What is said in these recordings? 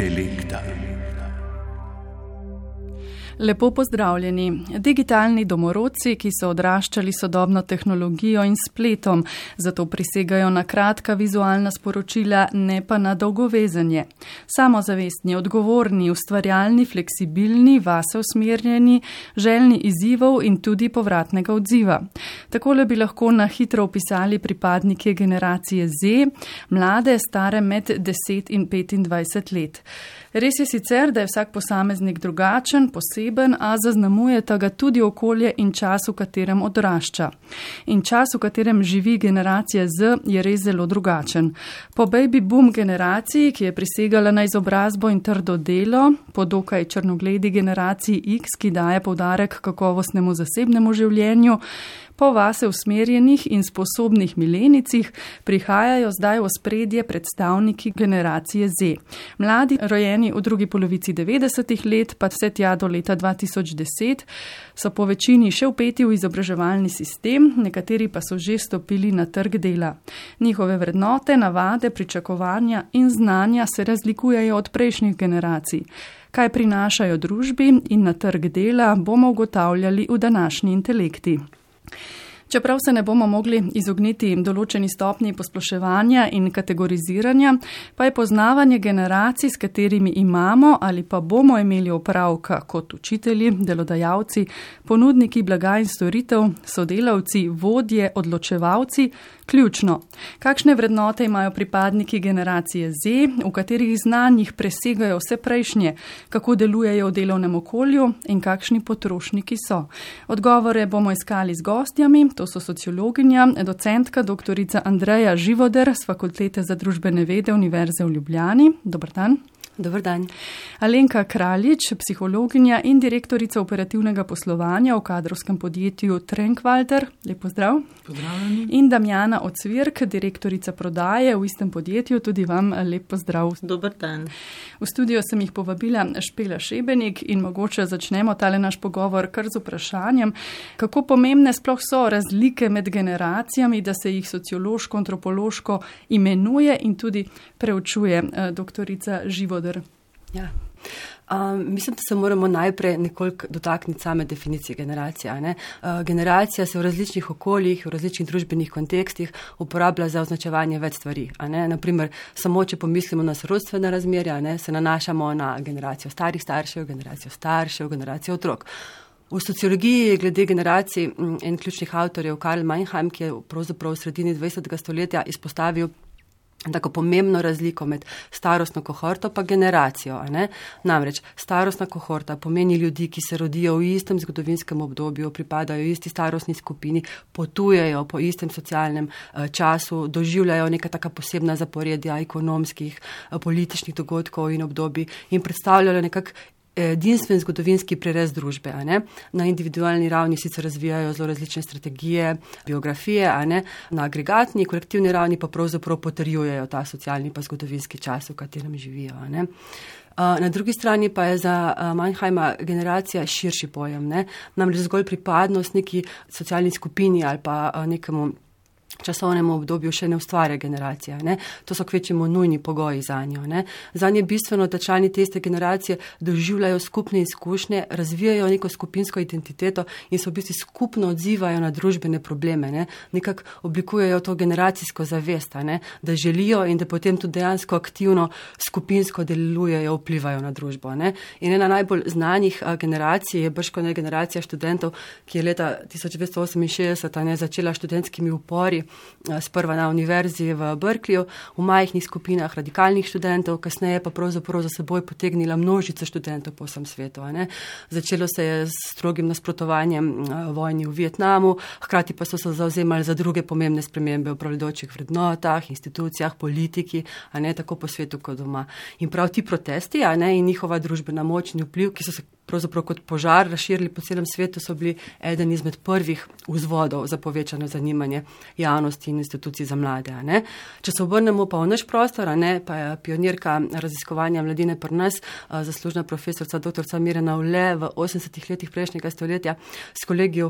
intelekta. Lepo pozdravljeni. Digitalni domorodci, ki so odraščali sodobno tehnologijo in spletom, zato prisegajo na kratka vizualna sporočila, ne pa na dolgovezanje. Samozavestni, odgovorni, ustvarjalni, fleksibilni, vase usmerjeni, željni izzivov in tudi povratnega odziva. Takole bi lahko na hitro opisali pripadnike generacije Z, mlade, stare med 10 in 25 let. Res je sicer, da je vsak posameznik drugačen, poseben, a zaznamujeta ga tudi okolje in čas, v katerem odrašča. In čas, v katerem živi generacija Z, je res zelo drugačen. Po baby boom generaciji, ki je prisegala na izobrazbo in trdo delo, po dokaj črnogledi generaciji X, ki daje povdarek kakovostnemu zasebnemu življenju, po vase usmerjenih in sposobnih milenicih prihajajo zdaj v spredje predstavniki generacije Z. Mladi, rojeni v drugi polovici 90-ih let, pa vse tja do leta 2010, so po večini še upeti v izobraževalni sistem, nekateri pa so že stopili na trg dela. Njihove vrednote, navade, pričakovanja in znanja se razlikujejo od prejšnjih generacij. Kaj prinašajo družbi in na trg dela, bomo ugotavljali v današnji intelekti. Čeprav se ne bomo mogli izogniti določeni stopni posploševanja in kategoriziranja, pa je poznavanje generacij, s katerimi imamo ali pa bomo imeli opravka kot učitelji, delodajalci, ponudniki blaga in storitev, sodelavci, vodje, odločevalci, ključno. Kakšne vrednote imajo pripadniki generacije Z, v katerih znanjih presegajo vse prejšnje, kako delujejo v delovnem okolju in kakšni potrošniki so. Odgovore bomo iskali z gostjami. To so sociologinja, docentka dr. Andreja Živoder z Fakultete za družbene vede Univerze v Ljubljani. Dobr dan. Dobar dan. Alenka Kraljič, psihologinja in direktorica operativnega poslovanja v kadrovskem podjetju Trenkvalter. Lepo zdrav. Pozdravljeni. In Damjana Ocvirk, direktorica prodaje v istem podjetju. Tudi vam lepo zdrav. Dobar dan. V studio sem jih povabila Špela Šebenik in mogoče začnemo tale naš pogovor kar z vprašanjem, kako pomembne sploh so razlike med generacijami, da se jih sociološko, antropološko imenuje in tudi preučuje doktorica Živodr. Ja. Um, mislim, da se moramo najprej nekoliko dotakniti same definicije generacije. Uh, generacija se v različnih okoljih, v različnih družbenih kontekstih uporablja za označevanje več stvari. Naprimer, samo če pomislimo na sorodstvene razmerja, ne, se nanašamo na generacijo starih staršev, generacijo staršev, generacijo otrok. V sociologiji glede generacij en ključnih avtorjev, Karl Meinheim, ki je pravzaprav v sredini 20. stoletja izpostavil tako pomembno razliko med starostno kohorto pa generacijo. Namreč starostna kohorta pomeni ljudi, ki se rodijo v istem zgodovinskem obdobju, pripadajo isti starostni skupini, potujejo po istem socialnem uh, času, doživljajo neka taka posebna zaporedja ekonomskih, uh, političnih dogodkov in obdobij in predstavljajo nekak edinstven zgodovinski prerez družbe. Na individualni ravni sicer razvijajo zelo različne strategije, biografije, na agregatni, kolektivni ravni pa pravzaprav potrjujejo ta socialni pa zgodovinski čas, v katerem živijo. Na drugi strani pa je za Mannheima generacija širši pojem, ne? namreč zgolj pripadnost neki socialni skupini ali pa nekemu časovnem obdobju še ne ustvarja generacija. Ne? To so kvečemo nujni pogoji za njo. Ne? Za nje je bistveno, da člani tiste generacije doživljajo skupne izkušnje, razvijajo neko skupinsko identiteto in se v bistvu skupno odzivajo na družbene probleme. Ne? Nekako oblikujejo to generacijsko zavest, ne? da želijo in da potem tudi dejansko aktivno skupinsko delujejo, vplivajo na družbo. Ne? In ena najbolj znanih generacij je brško ne generacija študentov, ki je leta 1968 ne, začela študentskimi upori sprva na univerzi v Berkeleyju, v majhnih skupinah radikalnih študentov, kasneje pa pravzaprav za seboj potegnila množico študentov po vsem svetu. Začelo se je s strogim nasprotovanjem vojni v Vietnamu, hkrati pa so se zauzemali za druge pomembne spremembe v pravdočih vrednotah, institucijah, politiki, ne tako po svetu kot doma. In prav ti protesti, ne in njihova družbena moč in vpliv, ki so se pravzaprav kot požar razširili po celem svetu, so bili eden izmed prvih vzvodov za povečano zanimanje javnosti in institucij za mlade. Če se obrnemo pa v naš prostor, ne, pa je pionirka raziskovanja mladine pri nas, zaslužna profesorica dr. Mirena Ule v 80-ih letih prejšnjega stoletja s kolegi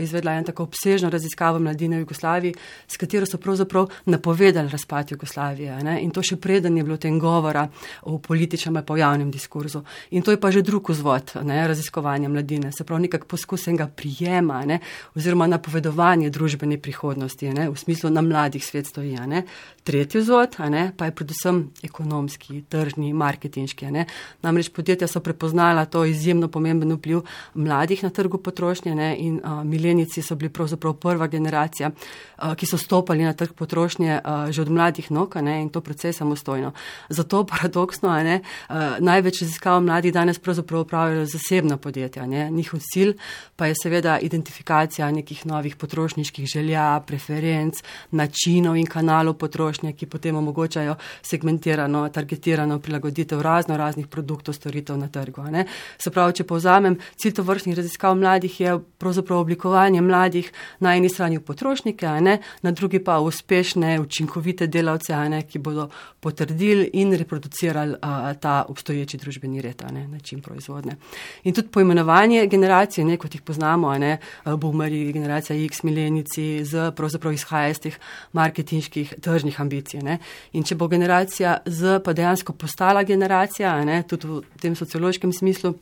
izvedla en tako obsežno raziskavo mladine v Jugoslaviji, s katero so pravzaprav napovedali razpad Jugoslavije. Ne? In to še preden je bilo tem govora o političnem pa v javnem diskurzu. In to je pa že drug vzvod ne? raziskovanja mladine, se pravi nekak poskus enega prijema ne? oziroma napovedovanje družbene prihodnosti, ne? v smislu na mladih svet stoji. Ne? Tretji vzvod pa je predvsem ekonomski, tržni, marketinški. Ne? Namreč podjetja so prepoznala to izjemno pomemben vpliv mladih na trgu potrošnje ne? in uh, milenici so bili pravzaprav prva generacija, uh, ki so stopali na trg potrošnje uh, že od mladih nog ne? in to precej samostojno. Zato paradoksno, ne? uh, največ raziskav mladih danes pravzaprav upravljajo zasebna podjetja. Ne? Njihov cilj pa je seveda identifikacija nekih novih potrošniških želja, preferenc, načinov in kanalov potrošnje, ki potem omogočajo segmentirano, targetirano prilagoditev razno raznih produktov, storitev na trgu. Ne? Se pravi, če povzamem, cilj to vrstnih raziskav mladih je pravzaprav oblikovanje mladih na eni strani v potrošnike, ne, na drugi pa v uspešne, učinkovite delavce, ne, ki bodo potrdili in reproducirali a, ta obstoječi družbeni red, ne, način proizvodne. In tudi poimenovanje generacije, ne, kot jih poznamo, ne, boomeri, generacija X, milenici, z pravzaprav izhaja iz teh marketinških tržnih ambicij. Ne. In če bo generacija Z pa dejansko postala generacija, ne, tudi v tem sociološkem smislu,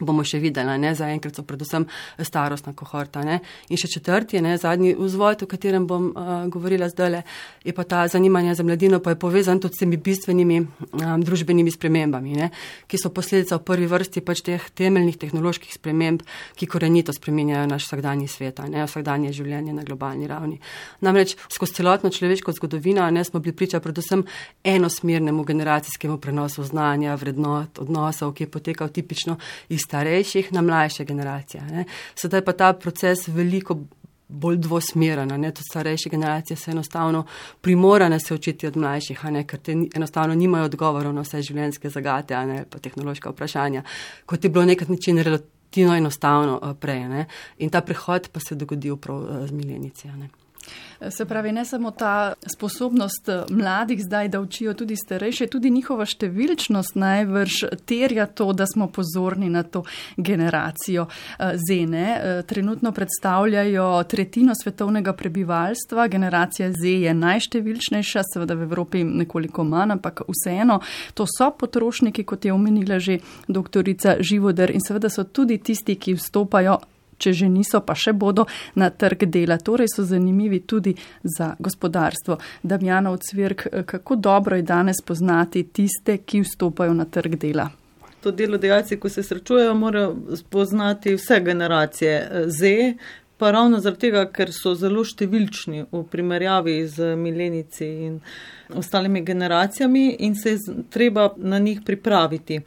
bomo še videli, ne, zaenkrat so predvsem starostna kohorta. Ne. In še četrti, ne, zadnji vzvod, o katerem bom uh, govorila zdaj, je pa ta zanimanje za mladino, pa je povezan tudi s temi bistvenimi um, družbenimi spremembami, ne, ki so posledica v prvi vrsti pač teh temeljnih tehnoloških sprememb, ki korenito spreminjajo naš vsakdanji svet, ne, vsakdanje življenje na globalni ravni. Namreč skozi celotno človeško zgodovino ne smo bili priča predvsem enosmernemu generacijskemu prenosu znanja, vrednot, odnosov, ki je potekal tipično iz starejših na mlajše generacije. Ne. Sedaj pa ta proces veliko bolj dvosmeren. Tudi starejše generacije so enostavno primorane se učiti od mlajših, ne, ker te enostavno nimajo odgovorov na vse življenjske zagate ali pa tehnološka vprašanja, kot je bilo nekrat način relativno enostavno eh, prej. Ne. In ta prehod pa se je dogodil prav eh, z milenici. Se pravi, ne samo ta sposobnost eh, mladih zdaj, da učijo tudi starejše, tudi njihova številčnost najvrž terja to, da smo pozorni na to generacijo eh, Zene. Eh, trenutno predstavljajo tretjino svetovnega prebivalstva, generacija Z je najštevilčnejša, seveda v Evropi nekoliko manj, ampak vseeno, to so potrošniki, kot je omenila že doktorica Živoder in seveda so tudi tisti, ki vstopajo če že niso, pa še bodo na trg dela. Torej so zanimivi tudi za gospodarstvo. Damjana Ocvirk, kako dobro je danes poznati tiste, ki vstopajo na trg dela? To delodajalci, ko se srečujejo, morajo spoznati vse generacije Z, pa ravno zaradi tega, ker so zelo številčni v primerjavi z milenici in ostalimi generacijami in se je treba na njih pripraviti.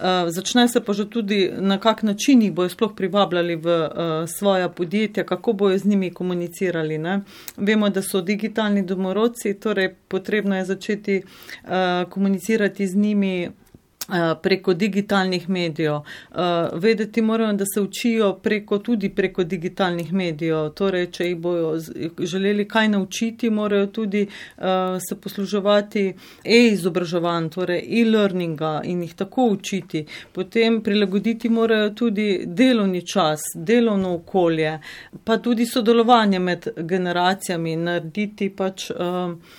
Eh, začne se pa že tudi, na kak način jih bojo sploh privabljali v uh, svoja podjetja, kako bojo z njimi komunicirali. Ne? Vemo, da so digitalni domorodci, torej potrebno je začeti uh, komunicirati z njimi Eh, preko digitalnih medijev. Eh, vedeti morajo, da se učijo preko, tudi preko digitalnih medijev. Torej, če jih bojo želeli kaj naučiti, morajo tudi eh, se posluževati e-izobraževanj, torej e-learninga in jih tako učiti. Potem prilagoditi morajo tudi delovni čas, delovno okolje, pa tudi sodelovanje med generacijami, narediti pač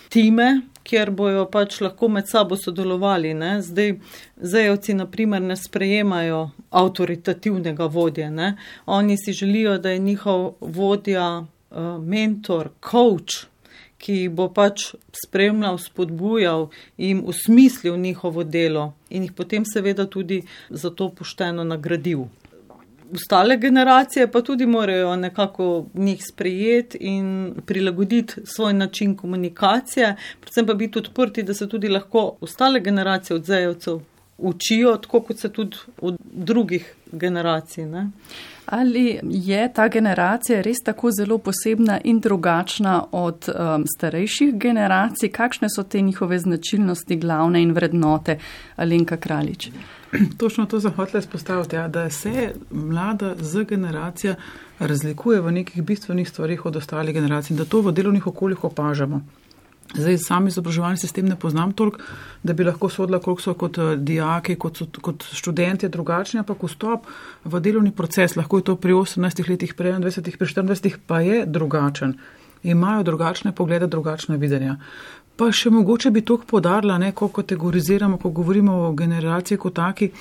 time, kjer bojo pač lahko med sabo sodelovali. Ne? Zdaj, zajevci, naprimer, ne sprejemajo avtoritativnega vodja. Ne? Oni si želijo, da je njihov vodja uh, mentor, coach, ki bo pač spremljal, spodbujal in usmislil njihovo delo in jih potem seveda tudi za to pošteno nagradil ostale generacije pa tudi morajo nekako njih sprejeti in prilagoditi svoj način komunikacije, predvsem pa biti odprti, da se tudi lahko ostale generacije odzejevcev učijo, tako kot se tudi od drugih generacij. Ne? Ali je ta generacija res tako zelo posebna in drugačna od um, starejših generacij? Kakšne so te njihove značilnosti, glavne in vrednote? Alenka Kraljič. Točno to sem hotel izpostaviti, ja, da se mlada z generacija razlikuje v nekih bistvenih stvarih od ostalih generacij in da to v delovnih okoljih opažamo. Zdaj, sam izobraževalni sistem ne poznam toliko, da bi lahko sodila, koliko so kot uh, dijaki, kot, so, kot študenti drugačni, ampak vstop v delovni proces, lahko je to pri 18 letih, pri 21, pri 24, pa je drugačen. Imajo drugačne poglede, drugačne videnja. Pa še mogoče bi to podarila, ne, ko kategoriziramo, ko govorimo o generaciji kot taki.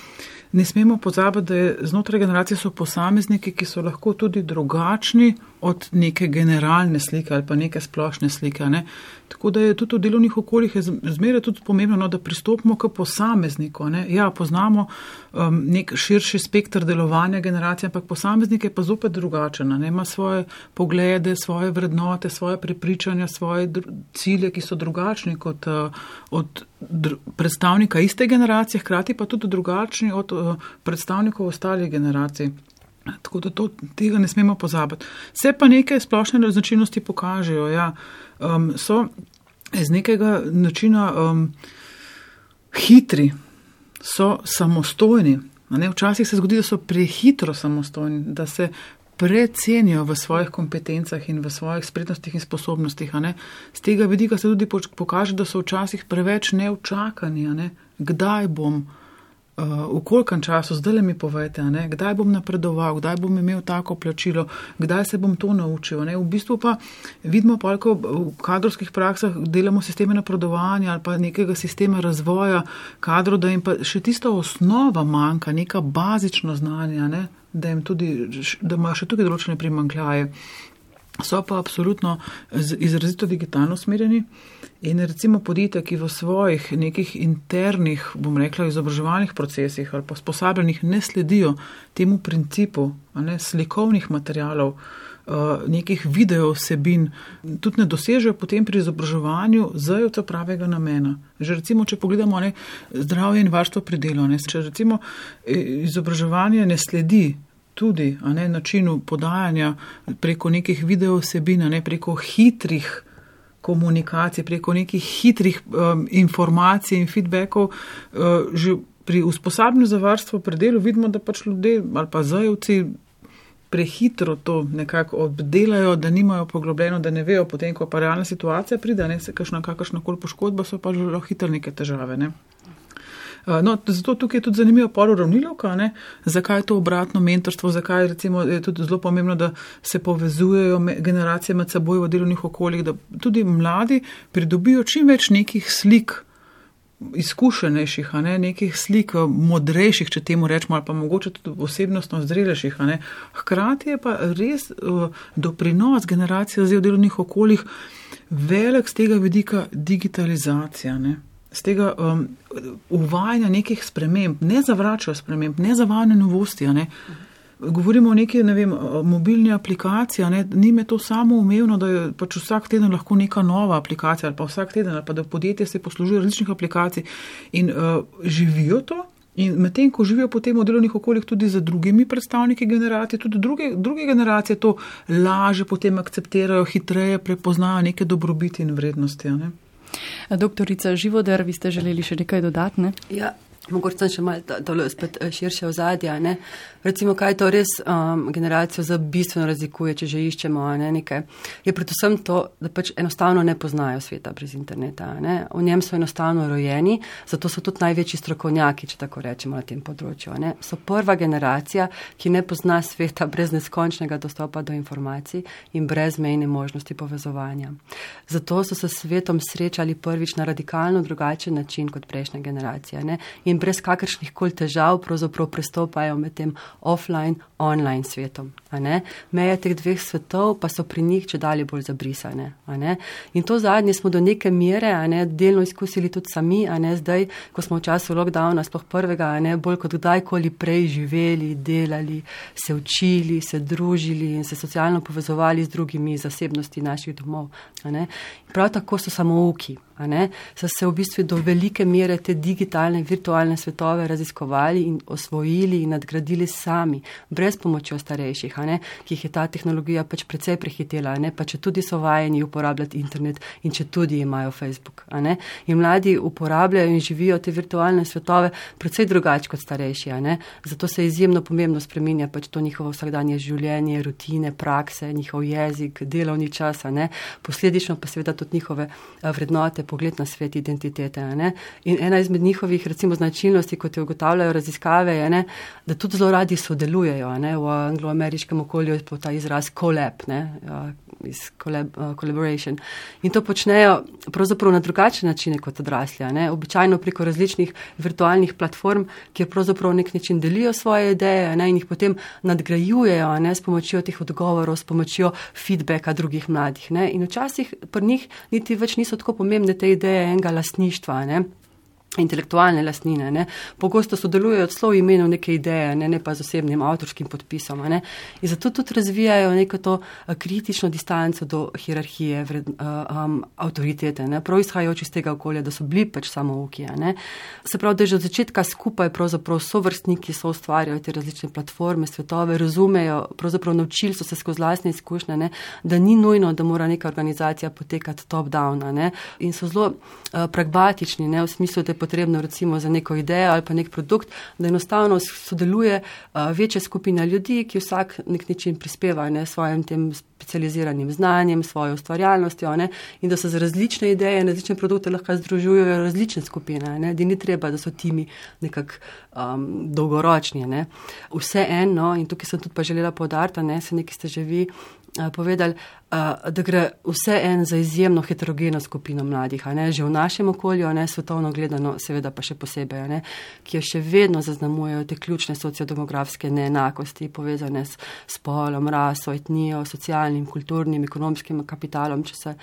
Ne smemo pozabiti, da je znotraj generacije so posamezniki, ki so lahko tudi drugačni od neke generalne slike ali pa neke splošne slike. Ne. Tako da je tudi v delovnih okoljih zmeraj tudi pomembno, no, da pristopimo k posamezniku. Ne. Ja, poznamo um, nek širši spektr delovanja generacije, ampak posameznik je pa zopet drugačen. Ne. Ima svoje poglede, svoje vrednote, svoje prepričanja, svoje cilje, ki so drugačni kot uh, od predstavnika iste generacije, hkrati pa tudi drugačni od uh, predstavnikov ostalih generacij. Tako da to, tega ne smemo pozabiti. Se pa neke splošne značilnosti pokažejo. Ja. Um, so iz nekega načina um, hitri, so samostojni. Včasih se zgodi, da so prehitro samostojni, da se precenijo v svojih kompetencah in v svojih spretnostih in sposobnostih. Z tega vidika se tudi pokaže, da so včasih preveč neučakani. Kdaj bom? uh, v kolkem času, zdaj le mi povete, ne, kdaj bom napredoval, kdaj bom imel tako plačilo, kdaj se bom to naučil. Ne. V bistvu pa vidimo, pa, ko v kadrovskih praksah delamo sisteme napredovanja ali pa nekega sistema razvoja kadrov, da jim pa še tista osnova manjka, neka bazično znanja, ne, da, tudi, da ima še tukaj določene primankljaje. So pa absolutno izrazito digitalno smerjeni. In recimo podjetja, ki v svojih nekih internih, bom rekla, izobraževalnih procesih ali pa sposabljenih ne sledijo temu principu ne, slikovnih materialov, uh, nekih video vsebin, tudi ne dosežejo potem pri izobraževanju zajevca pravega namena. Že recimo, če pogledamo ne, zdravje in varstvo pri delu, ne, če recimo izobraževanje ne sledi tudi ne, načinu podajanja preko nekih video vsebin, ne preko hitrih komunikacije, preko nekih hitrih um, informacij in feedbackov, uh, že pri usposabljanju za varstvo pri delu vidimo, da pač ljudje ali pa zajevci prehitro to nekako obdelajo, da nimajo poglobljeno, da ne vejo potem, ko pa realna situacija pride, ne se kakšna kakršna koli poškodba, so pa zelo hitro neke težave. Ne? Eh, no, zato tukaj je tudi zanimivo poro ravnilovka, ne? zakaj je to obratno mentorstvo, zakaj recimo, je tudi zelo pomembno, da se povezujejo generacije med seboj v delovnih okoljih, da tudi mladi pridobijo čim več nekih slik. Izkušenejših, ne, nekih slik, modrejših, če temu rečemo, ali pa mogoče tudi osebnostno zrelejših. Hkrati je pa res uh, doprinos generacije v delovnih okoljih velik z tega vidika digitalizacija. Ne z tega um, uvajanja nekih sprememb, ne zavračajo sprememb, ne zavajanja novosti. Ne. Govorimo o neki ne vem, mobilni aplikaciji, ne, ni me to samo umevno, da je pač vsak teden lahko neka nova aplikacija ali pa vsak teden, ali pa da podjetje se poslužuje različnih aplikacij in uh, živijo to. In medtem, ko živijo potem v delovnih okoljih tudi z drugimi predstavniki generacije, tudi druge, druge generacije to laže potem akceptirajo, hitreje prepoznajo neke dobrobiti in vrednosti. Ne. Doktorica Živodar, vi ste želeli še nekaj dodatne? Ja, mogoče sem še malo tole spet eh, širše ozadja. Recimo, kaj to res um, generacijo za bistveno razlikuje, če že iščemo ne, nekaj, je predvsem to, da pač enostavno ne poznajo sveta brez interneta. Ne. V njem so enostavno rojeni, zato so tudi največji strokovnjaki, če tako rečemo, na tem področju. Ne. So prva generacija, ki ne pozna sveta brez neskončnega dostopa do informacij in brez mejne možnosti povezovanja. Zato so se s svetom srečali prvič na radikalno drugačen način kot prejšnja generacija. Ne in brez kakršnih koli težav pravzaprav prestopajo med tem offline, online svetom. Meje teh dveh svetov pa so pri njih če dalje bolj zabrisane. In to zadnje smo do neke mere ne, delno izkusili tudi sami, zdaj, ko smo v času lockdowna, sploh prvega, ne, bolj kot kdajkoli prej živeli, delali, se učili, se družili in se socialno povezovali z drugimi zasebnosti naših domov. Prav tako so samouki. So se v bistvu do velike mere te digitalne, virtualne svetove raziskovali in osvojili in nadgradili sami, brez pomočjo starejših, ki jih je ta tehnologija pač precej prehitela, pa če tudi so vajeni uporabljati internet in če tudi imajo Facebook. In mladi uporabljajo in živijo te virtualne svetove precej drugače kot starejši. Zato se izjemno pomembno spreminja pač to njihovo vsakdanje življenje, rutine, prakse, njihov jezik, delovni čas, posledično pa seveda tudi njihove vrednote, pogled na svet, identitete. In ena izmed njihovih recimo značilnosti, kot jo ugotavljajo raziskave, je, ne, da tudi zelo radi sodelujejo. Ne, v angloameriškem okolju je ta izraz collab, ne, iz collab, uh, collaboration. In to počnejo pravzaprav na drugačne načine kot odrasli. Običajno preko različnih virtualnih platform, kjer pravzaprav nek način delijo svoje ideje ne, in jih potem nadgrajujejo ne, s pomočjo teh odgovorov, s pomočjo feedbacka drugih mladih. Ne. In včasih pri njih niti več niso tako pomembne te ideje enega lastništva. Ne intelektualne lastnine. Ne. Pogosto sodelujejo celo v imenu neke ideje, ne, ne pa z osebnim avtorskim podpisom. Ne. In zato tudi razvijajo neko to eh, kritično distanco do hierarhije, vred, um, avtoritete, ne. prav izhajajoč iz tega okolja, da so bili pač samo ukije. Se pravi, da že od začetka skupaj pravzaprav so vrstniki, so ustvarjajo te različne platforme, svetove, razumejo, pravzaprav naučili so se skozi lastne izkušnje, ne, da ni nujno, da mora neka organizacija potekati top-down. In so zelo uh, pragmatični, ne, v smislu, da potrebno recimo za neko idejo ali pa nek produkt, da enostavno sodeluje večja skupina ljudi, ki vsak nek način prispeva ne, svojim tem specializiranim znanjem, svojo ustvarjalnostjo ne, in da se za različne ideje različne produkte lahko združujejo različne skupine, ne, da ni treba, da so timi nekako um, dolgoročni. Ne. Vse eno, in tukaj sem tudi pa želela podarta, ne, se nekaj ste že vi povedali, da gre vse en za izjemno heterogeno skupino mladih, ne, že v našem okolju, ne? Svetovno gledano, seveda pa še posebej, ne, ki jo še vedno zaznamujejo te ključne sociodemografske neenakosti, povezane s spolom, raso, etnijo, socialnim, kulturnim, ekonomskim kapitalom, če se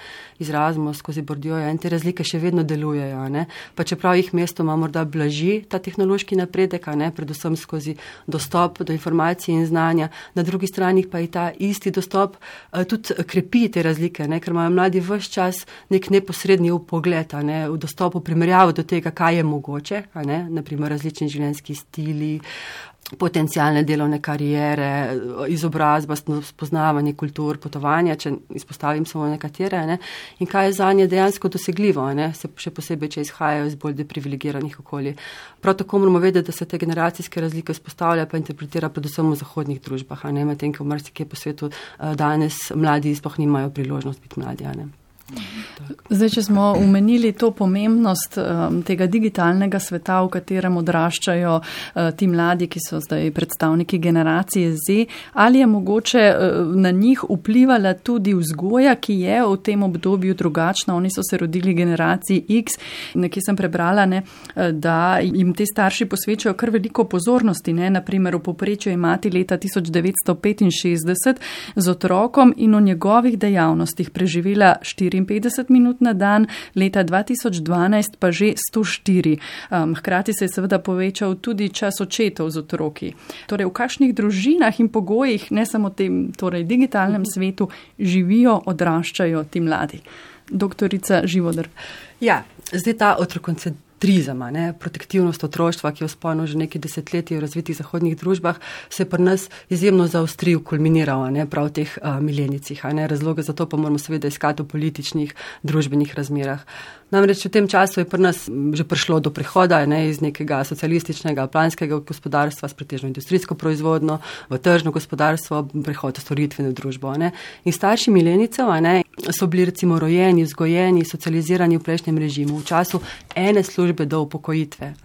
izrazimo skozi bordjojo in te razlike še vedno delujejo. Ne, pa čeprav jih mestoma morda blaži ta tehnološki napredek, ne, predvsem skozi dostop do informacij in znanja, na drugi strani pa je ta isti dostop tudi krepi te razlike, ne, ker imajo mladi vse čas nek neposredni upogled ne, v dostopu primerjavo do tega, kaj je mogoče, ne, naprimer različni življenjski stili, potencijalne delovne karijere, izobrazba, spoznavanje kultur, potovanja, če izpostavim samo nekatere, ne, in kaj je za nje dejansko dosegljivo, ne, se še posebej, če izhajajo iz bolj deprivilegiranih okolij. Prav tako moramo vedeti, da se te generacijske razlike vzpostavlja pa interpretira predvsem v zahodnih družbah, a ne medtem, ko v marsikje po svetu eh, danes mladi sploh nimajo priložnost biti mladi. Zdaj, če smo umenili to pomembnost um, tega digitalnega sveta, v katerem odraščajo uh, ti mladi, ki so zdaj predstavniki generacije Z, ali je mogoče uh, na njih vplivala tudi vzgoja, ki je v tem obdobju drugačna. Oni so se rodili generaciji X. Nekje sem prebrala, ne, uh, da jim te starši posvečajo kar veliko pozornosti. Ne. Naprimer, v poprečju imati leta 1965 z otrokom in o njegovih dejavnostih preživela 4. 54 minut na dan, leta 2012 pa že 104. Um, hkrati se je seveda povečal tudi čas očetov z otroki. Torej, v kakšnih družinah in pogojih, ne samo v tem torej, digitalnem svetu, živijo, odraščajo ti mladi. Doktorica Živodr. Ja, zdaj ta otrokoncentriranje trizama, ne, protektivnost otroštva, ki je spolno že nekaj desetletij v razvitih zahodnih družbah, se je pri nas izjemno zaostril, kulminiral ne, prav v teh uh, milenicih. Razloge za to pa moramo seveda iskati v političnih, družbenih razmerah. Namreč v tem času je pri nas že prišlo do prehoda ne, iz nekega socialističnega, planskega gospodarstva s pretežno industrijsko proizvodno v tržno gospodarstvo, prehod v storitveno družbo. Ne. In starši milenicev so bili recimo rojeni, vzgojeni, socializirani v prejšnjem režimu, v času ene službe do upokojitve.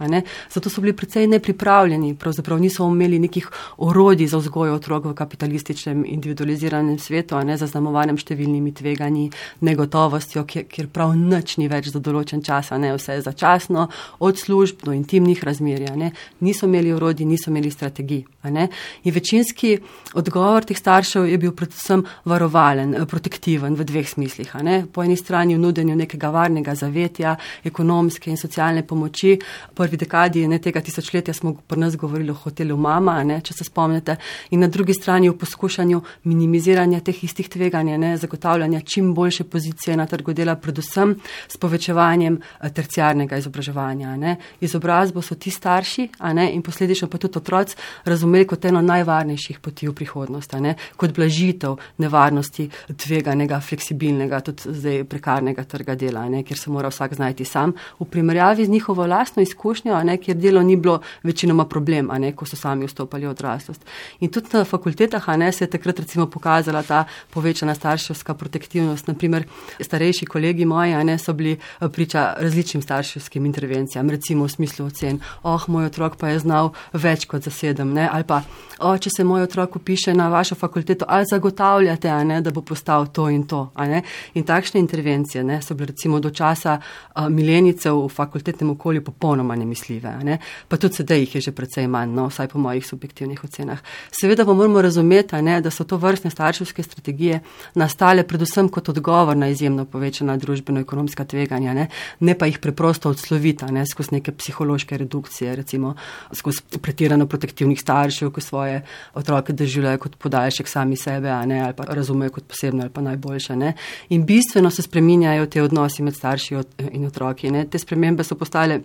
Zato so bili precej nepripravljeni, pravzaprav niso imeli nekih orodij za vzgojo otrok v kapitalističnem, individualiziranem svetu, ne zaznamovanem številnimi tveganji, negotovostjo, kjer, kjer prav nič ni več za določen čas, ne vse začasno, od služb do intimnih razmerja. Ne. Niso imeli orodij, niso imeli strategij. In večinski odgovor teh staršev je bil predvsem varovalen, protektiven v dveh smislih. Po eni strani v nudenju nekega varnega zavetja, ekonomske in socialne pomoči. V prvi dekadi ne, tega tisočletja smo pri nas govorili o hotelu Mama, ne, če se spomnite, in na drugi strani v poskušanju minimiziranja teh istih tveganj, zagotavljanja čim boljše pozicije na trgu dela, predvsem s povečevanjem eh, terciarnega izobraževanja. Ne. Izobrazbo so ti starši ne, in posledično pa tudi otroci razumeli kot eno najvarnejših poti v prihodnost, kot blažitev nevarnosti tveganega, fleksibilnega, tudi zdaj prekarnega trga dela, ne, kjer se mora vsak znajti sam, v primerjavi z njihovo lastno izkušnjo, ne, kjer delo ni bilo večinoma problem, ne, ko so sami vstopali v odraslost. In tudi na fakultetah ne, se je takrat recimo pokazala ta povečana starševska protektivnost. Naprimer, starejši kolegi moji ne, so bili eh, priča različnim starševskim intervencijam, recimo v smislu ocen, oh, moj otrok pa je znal več kot za sedem, ne, ali pa, oh, če se moj otrok upiše na vašo fakulteto, ali zagotavljate, ne, da bo postal to in to. In takšne intervencije ne, so bile recimo do časa uh, milenicev v fakultetnem okolju popolnoma nemisljive. Ne. Pa tudi sedaj jih je že precej manj, no, vsaj po mojih subjektivnih ocenah. Seveda pa moramo razumeti, ne, da so to vrstne starševske strategije nastale predvsem kot odgovor na izjemno povečana družbeno-ekonomska tveganja, ne, ne pa jih preprosto odslovita ne, skozi neke psihološke redukcije, recimo skozi pretirano protektivnih staršev, ko svoje otroke doživljajo kot podaljšek sami sebe, ne, ali pa razumejo kot posebno ali pa najboljše. Ne. In bistveno se spreminjajo te odnosi med starši in otroki. Ne. Te spremembe so postale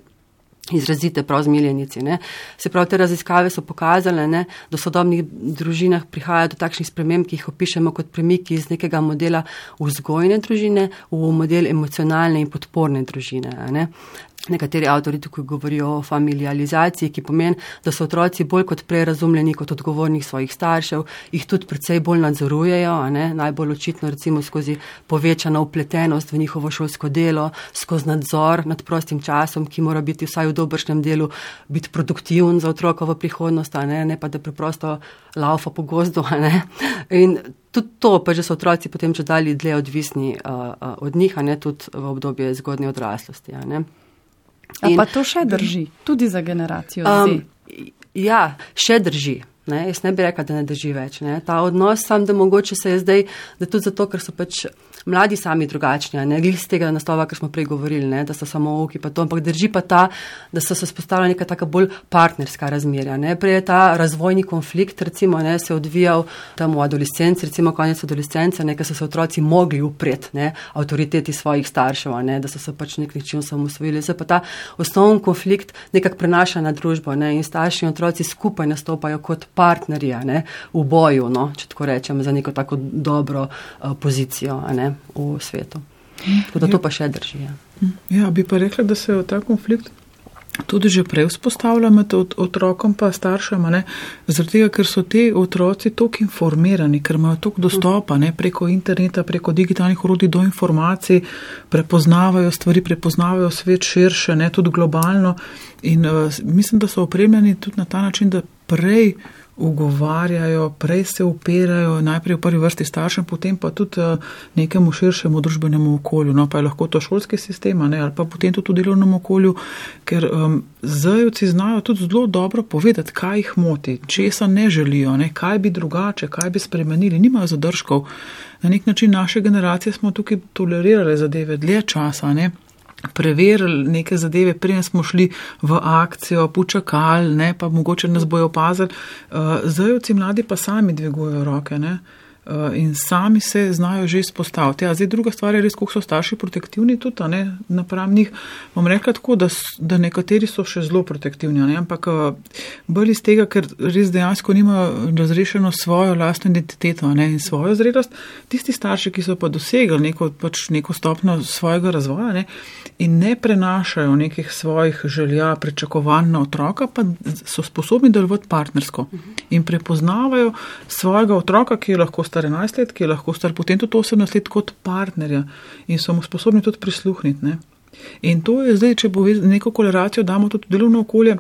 izrazite prav zmiljenici. Ne. Se pravi, te raziskave so pokazale, ne, da v sodobnih družinah prihaja do takšnih sprememb, ki jih opišemo kot premiki iz nekega modela vzgojne družine v model emocionalne in podporne družine. Ne. Nekateri avtori tukaj govorijo o familiarizaciji, ki pomeni, da so otroci bolj kot prej razumljeni kot odgovornih svojih staršev, jih tudi predvsej bolj nadzorujejo, najbolj očitno recimo skozi povečano upletenost v njihovo šolsko delo, skozi nadzor nad prostim časom, ki mora biti vsaj v dobršnem delu biti produktiven za otrokovo prihodnost, ne? ne pa da preprosto laufa po gozdu. In tudi to, pa že so otroci potem če dalje dlje odvisni uh, uh, od njih, a ne tudi v obdobje zgodnje odraslosti. In, pa to še drži, tudi za generacijo um, Z. Ja, še drži. Ne? Jaz ne bi rekla, da ne drži več. Ne? Ta odnos, sam da mogoče se je zdaj, da tudi zato, ker so pač mladi sami drugačni, ne glede z tega naslova, kar smo prej govorili, ne, da so samo oki, pa to, ampak drži pa ta, da so se spostavila neka taka bolj partnerska razmerja. Ne. Prej je ta razvojni konflikt, recimo, ne, se odvijal tam v adolescenci, recimo konec adolescence, nekaj so se otroci mogli upreti, ne, avtoriteti svojih staršev, ne, da so se pač nek način samosvojili. Se pa ta osnovni konflikt nekako prenaša na družbo ne, in starši in otroci skupaj nastopajo kot partnerja ne, v boju, no, če tako rečem, za neko tako dobro uh, pozicijo. Ne v svetu. Tako da to pa še drži. Ja. ja, bi pa rekla, da se je ta konflikt tudi že prej vzpostavlja med otrokom pa staršema, ne? zaradi tega, ker so ti otroci toliko informirani, ker imajo toliko dostopa ne? preko interneta, preko digitalnih urodij do informacij, prepoznavajo stvari, prepoznavajo svet širše, ne? tudi globalno in uh, mislim, da so opremljeni tudi na ta način, da prej ugovarjajo, prej se upirajo, najprej v prvi vrsti staršem, potem pa tudi eh, nekemu širšemu družbenemu okolju. No, pa je lahko to šolski sistem, ne, ali pa potem tudi v delovnem okolju, ker um, zajovci znajo tudi zelo dobro povedati, kaj jih moti, česa ne želijo, ne, kaj bi drugače, kaj bi spremenili, nimajo zadržkov. Na nek način naše generacije smo tukaj tolerirali zadeve dlje časa, ne preverili neke zadeve, preden smo šli v akcijo, počakali, ne, pa mogoče nas bojo opazili. Uh, zdaj, oci mladi pa sami dvigujejo roke. Ne. Eh, in sami se znajo že izpostaviti. Ja, zdaj druga stvar je res, koliko so starši protektivni tudi, ne, napram njih. Bom rekla tako, da, da nekateri so še zelo protektivni, ne, ampak eh, bolj iz tega, ker res dejansko nimajo razrešeno svojo lastno identiteto ne, in svojo zrelost. Tisti starši, ki so pa dosegli neko, pač neko stopno svojega razvoja ne, in ne prenašajo nekih svojih želja, pričakovanj na otroka, pa so sposobni delovati partnersko in prepoznavajo svojega otroka, ki je lahko star star 11 let, ki je lahko star potem tudi 18 let kot partnerja in so mu sposobni tudi prisluhniti. Ne? In to je zdaj, če bo neko koleracijo damo tudi delovno okolje,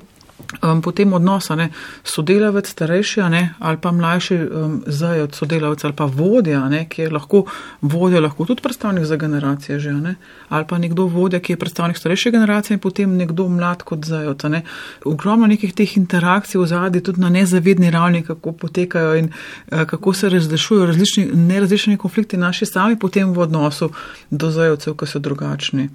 um, potem odnosa, ne, sodelavec starejši ne, ali pa mlajši um, zajec, sodelavec ali pa vodja, ne, ki je lahko vodja, lahko tudi predstavnik za generacije že, ne, ali pa nekdo vodja, ki je predstavnik starejše generacije in potem nekdo mlad kot zajec. Ne. Ogromno nekih teh interakcij v zadnji, tudi na nezavedni ravni, kako potekajo in uh, kako se razrešujo različni, nerazlični konflikti naši sami potem v odnosu do zajecev, ki so drugačni.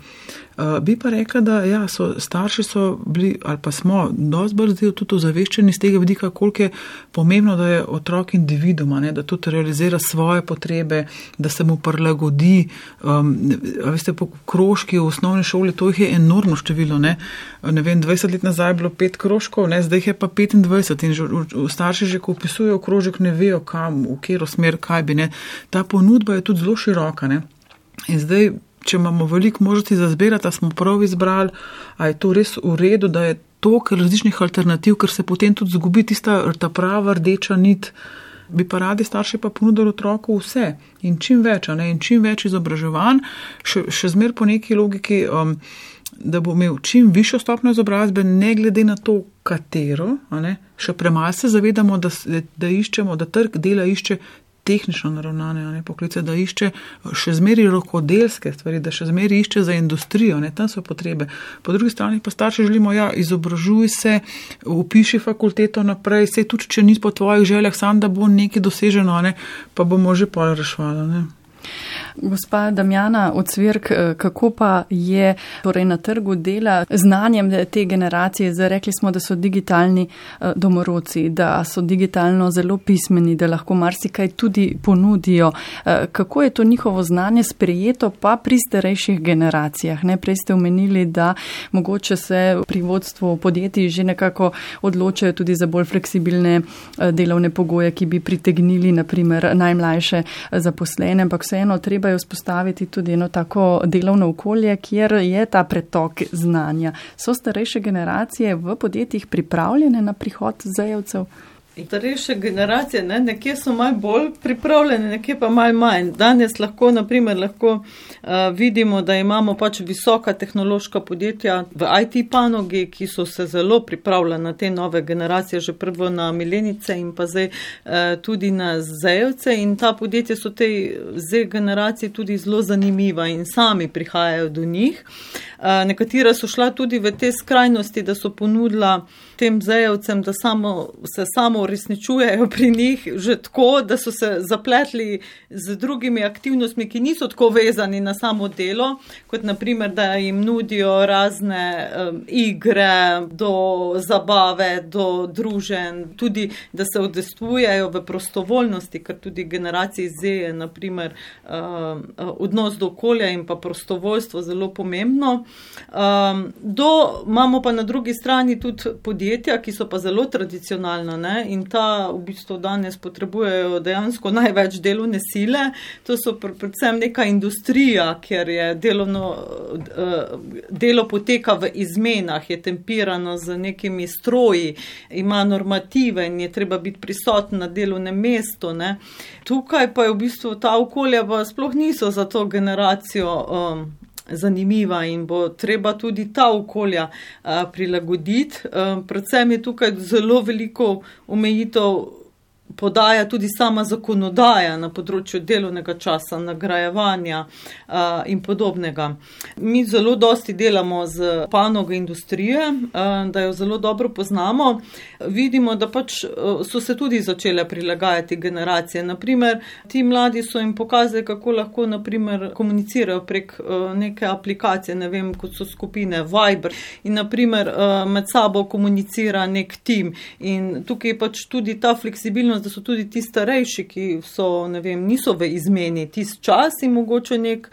Uh, bi pa rekla, da ja, so, starši so bili ali pa smo dosti bolj zdaj tudi ozaveščeni z tega vidika, koliko je pomembno, da je otrok individuma, ne, da tudi realizira svoje potrebe, da se mu prilagodi. Um, veste, po krožki v osnovni šoli, to jih je enormno število. Ne, ne vem, 20 let nazaj je bilo pet krožkov, ne, zdaj jih je pa 25 in že, starši že, ko upisujejo krožek, ne vejo kam, v kjero smer, kaj bi ne. Ta ponudba je tudi zelo široka. Ne. In zdaj če imamo veliko možnosti za zbirati, smo prav izbrali, a je to res v redu, da je toliko različnih alternativ, ker se potem tudi zgubi tista ta prava rdeča nit. Bi pa radi starši pa ponudili otroku vse in čim več, ne, in čim več izobraževanj, še, še zmer po neki logiki, um, da bo imel čim višjo stopnjo izobrazbe, ne glede na to, katero. Ne, še premalo se zavedamo, da, da iščemo, da trg dela išče tehnično naravnane ne, poklice, da išče še zmeri rokodelske stvari, da še zmeri išče za industrijo, ne, tam so potrebe. Po drugi strani pa starši želimo, ja, izobražuj se, upiši fakulteto naprej, se tudi, če ni po tvojih željah, sam da bo nekaj doseženo, ne, pa bomo že pol rešvali. Gospa Damjana Ocvirk, eh, kako pa je torej na trgu dela znanjem te generacije? Zdaj rekli smo, da so digitalni eh, domorodci, da so digitalno zelo pismeni, da lahko marsikaj tudi ponudijo. Eh, kako je to njihovo znanje sprejeto pa pri starejših generacijah? Ne, prej ste omenili, da mogoče se pri vodstvu podjetij že nekako odločajo tudi za bolj fleksibilne delovne pogoje, ki bi pritegnili naprimer najmlajše zaposlene, ampak vseeno treba treba je vzpostaviti tudi eno tako delovno okolje, kjer je ta pretok znanja. So starejše generacije v podjetjih pripravljene na prihod zajevcev? Starejše generacije, ne, nekje so malo bolj pripravljene, nekje pa malo manj. Danes lahko, naprimer, lahko uh, vidimo, da imamo pač visoka tehnološka podjetja v IT panogi, ki so se zelo pripravljene na te nove generacije, že prvo na milenice in pa zdaj uh, tudi na zajevce. In ta podjetja so te z generacije tudi zelo zanimiva in sami prihajajo do njih. Uh, nekatera so šla tudi v te skrajnosti, da so ponudila tem zajevcem, da samo, se samo uresničujejo pri njih, že tako, da so se zapletli z drugimi aktivnostmi, ki niso tako vezani na samo delo, kot naprimer, da jim nudijo razne um, igre, do zabave, do družen, tudi da se odestvujejo v prostovoljnosti, ker tudi generaciji Z je naprimer um, odnos do okolja in pa prostovoljstvo zelo pomembno. Um, do, imamo pa na drugi strani tudi podjetja, ki so pa zelo tradicionalna ne? in ta v bistvu danes potrebujejo dejansko največ delovne sile. To so pr predvsem neka industrija, ker je delovno, uh, delo poteka v izmenah, je tempirano z nekimi stroji, ima normative in je treba biti prisoten na delovnem mestu. Ne? Tukaj pa je v bistvu ta okolja pa sploh niso za to generacijo. Um, zanimiva in bo treba tudi ta okolja prilagoditi. Predvsem je tukaj zelo veliko omejitev podaja tudi sama zakonodaja na področju delovnega časa, nagrajevanja uh, in podobnega. Mi zelo dosti delamo z panogo industrije, uh, da jo zelo dobro poznamo. Vidimo, da pač uh, so se tudi začele prilagajati generacije. Naprimer, ti mladi so jim pokazali, kako lahko naprimer, komunicirajo prek uh, neke aplikacije, ne vem, kot so skupine Viber in naprimer, uh, med sabo komunicira nek tim. In tukaj je pač tudi ta fleksibilnost da so tudi ti starejši, ki so, ne vem, niso v izmeni, ti čas in mogoče nek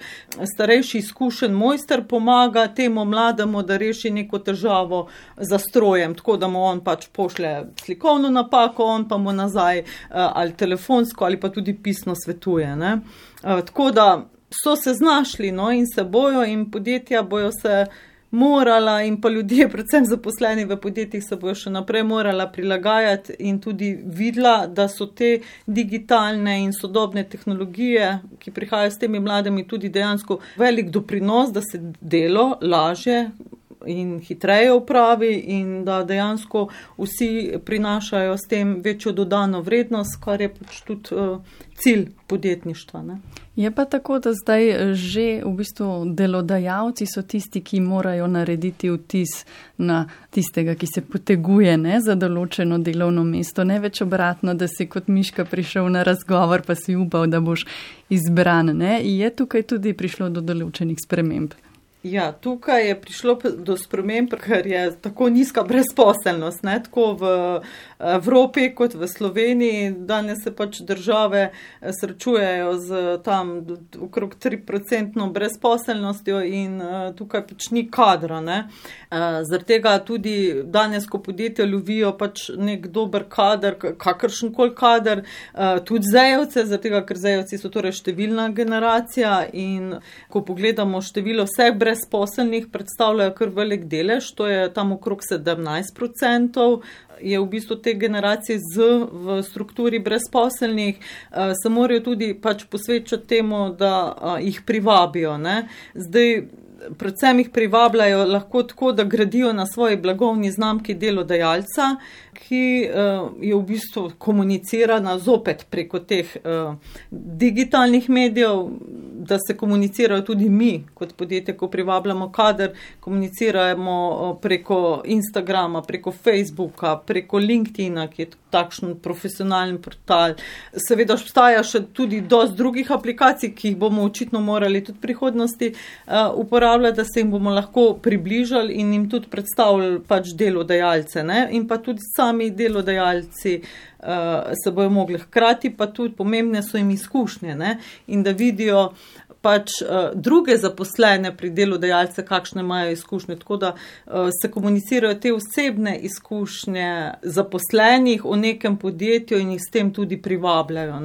starejši izkušen mojster pomaga temu mlademu, da reši neko težavo za strojem, tako da mu on pač pošle slikovno napako, on pa mu nazaj eh, ali telefonsko ali pa tudi pisno svetuje. Ne? Eh, tako da so se znašli no, in se bojo in podjetja bojo se morala in pa ljudje, predvsem zaposleni v podjetjih, se bojo še naprej morala prilagajati in tudi videla, da so te digitalne in sodobne tehnologije, ki prihajajo s temi mladimi, tudi dejansko velik doprinos, da se delo laže in hitreje upravi in da dejansko vsi prinašajo s tem večjo dodano vrednost, kar je pač tudi uh, cilj podjetništva. Ne. Je pa tako, da zdaj že v bistvu delodajalci so tisti, ki morajo narediti vtis na tistega, ki se poteguje ne, za določeno delovno mesto. Ne več obratno, da si kot miška prišel na razgovor, pa si upal, da boš izbran. Ne. Je tukaj tudi prišlo do določenih sprememb. Ja, tukaj je prišlo do sprememb, ker je tako nizka brezposelnost, ne, tako v Evropi kot v Sloveniji. Danes se pač države eh, srečujejo z tam okrog 3% brezposelnostjo in uh, tukaj pač ni kadra. Uh, Zaradi tega tudi danes, ko podjetja lovijo pač nek dober kader, kakršen koli kader, tudi zajevce, zaradi tega, ker zajevci so torej številna generacija in ko pogledamo število vseh brezposelnosti, brezposelnih predstavljajo kar velik delež, to je tam okrog 17%. Je v bistvu te generacije z v strukturi brezposelnih, uh, se morajo tudi pač posvečati temu, da uh, jih privabijo. Ne? Zdaj, predvsem jih privabljajo lahko tako, da gradijo na svoji blagovni znamki delodajalca, ki uh, je v bistvu komunicirana zopet preko teh uh, digitalnih medijev, da se komunicirajo tudi mi kot podjetje, ko privabljamo kader, komuniciramo uh, preko Instagrama, preko Facebooka, preko LinkedIna, ki je takšen profesionalni portal. Seveda obstaja še tudi dosti drugih aplikacij, ki jih bomo očitno morali tudi v prihodnosti uh, uporabljati, da se jim bomo lahko približali in jim tudi predstavljali pač delodajalce ne? in pa tudi sami delodajalci uh, se bojo mogli hkrati, pa tudi pomembne so jim izkušnje ne? in da vidijo pač uh, druge zaposlene pri delodajalce, kakšne imajo izkušnje, tako da uh, se komunicirajo te osebne izkušnje zaposlenih v nekem podjetju in jih s tem tudi privabljajo.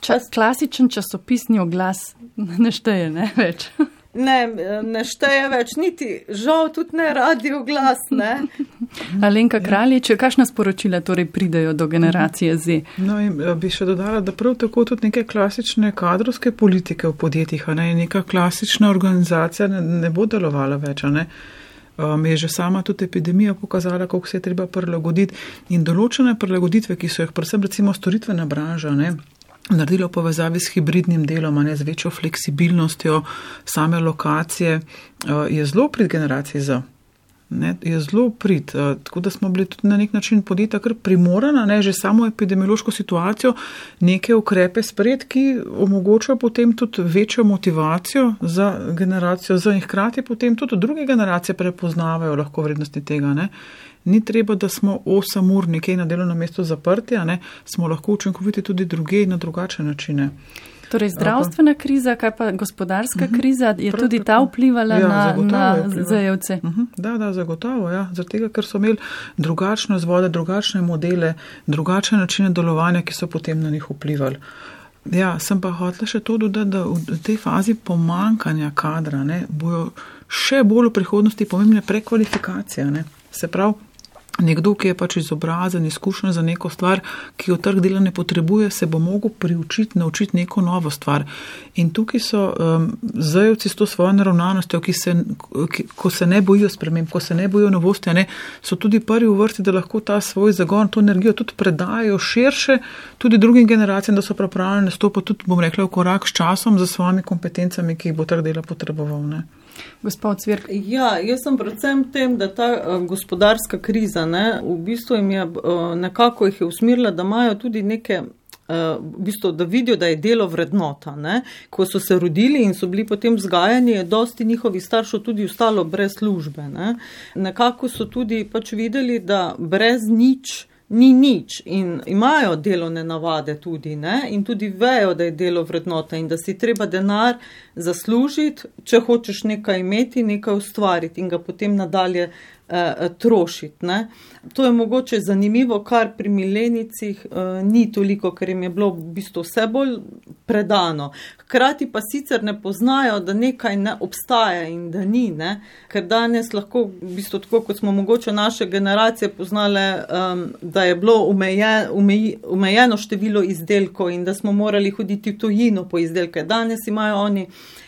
Čas, klasičen časopisni oglas ne šteje ne več. Ne, ne šteje več, niti žal, tudi ne radio glas. Ne. Alenka Kraljič, kakšna sporočila torej pridejo do generacije Z? No, eh, bi še dodala, da prav tako tudi neke klasične kadrovske politike v podjetjih, ne, neka klasična organizacija ne, ne bo delovala več. Ne. Um, je že sama tudi epidemija pokazala, kako se je treba prilagoditi in določene prilagoditve, ki so jih predvsem recimo storitvena branža, ne, naredilo povezavi s hibridnim delom, ne z večjo fleksibilnostjo same lokacije, eh, je zelo prid generaciji Z. Ne, je zelo prid, eh, tako da smo bili tudi na nek način podjetja kar primorana, ne, že samo epidemiološko situacijo, neke ukrepe spred, ki omogočajo potem tudi večjo motivacijo za generacijo Z in hkrati potem tudi druge generacije prepoznavajo lahko vrednosti tega. Ne ni treba, da smo 8 ur nekje na delovnem mestu zaprti, ne, smo lahko učinkoviti tudi druge in na drugačne načine. Torej, zdravstvena kriza, kaj pa gospodarska uh mhm. -huh. kriza, je tudi ta vplivala ja, na, na zajevce? Uh mhm. -huh. Da, da, zagotovo, ja. Zato, ker so imeli drugačne zvode, drugačne modele, drugačne načine delovanja, ki so potem na njih vplivali. Ja, sem pa hotel še to dodati, da v tej fazi pomankanja kadra ne, bojo še bolj v prihodnosti pomembne prekvalifikacije. Ne. Se pravi, Nekdo, ki je pač izobrazen, izkušen za neko stvar, ki jo trg dela ne potrebuje, se bo mogel priučiti, naučiti neko novo stvar. In tukaj so um, zajevci s to svojo naravnanostjo, ki se, ki, ko se ne bojijo sprememb, ko se ne bojijo novosti, ne, so tudi prvi v vrsti, da lahko ta svoj zagon, to energijo tudi predajo širše tudi drugim generacijam, da so pripravljeni stopiti tudi, bom rekla, v korak s časom za svojimi kompetencami, ki jih bo trg dela potreboval. Ne. Gospod Cvirk. Ja, jaz sem predvsem tem, da ta uh, gospodarska kriza ne, v bistvu jim je uh, nekako jih je usmirila, da imajo tudi neke. Uh, v bistvu, da vidijo, da je delo vrednota. Ne? Ko so se rodili in so bili potem vzgajani, je dosti njihovih staršev tudi ostalo brez službe. Ne? Nekako so tudi pač videli, da brez nič ni nič in imajo delovne navade tudi ne? in tudi vejo, da je delo vrednota in da si treba denar zaslužiti, če hočeš nekaj imeti, nekaj ustvariti in ga potem nadalje eh, trošiti. Ne? To je mogoče zanimivo, kar pri milenicih eh, ni toliko, ker jim je bilo v bistvu vse bolj predano. Hkrati pa sicer ne poznajo, da nekaj ne obstaja in da ni, ne? ker danes lahko, v bistvu tako kot smo mogoče naše generacije poznale, um, da je bilo umeje, umeji, umejeno število izdelkov in da smo morali hoditi v tujino po izdelke. Danes imajo oni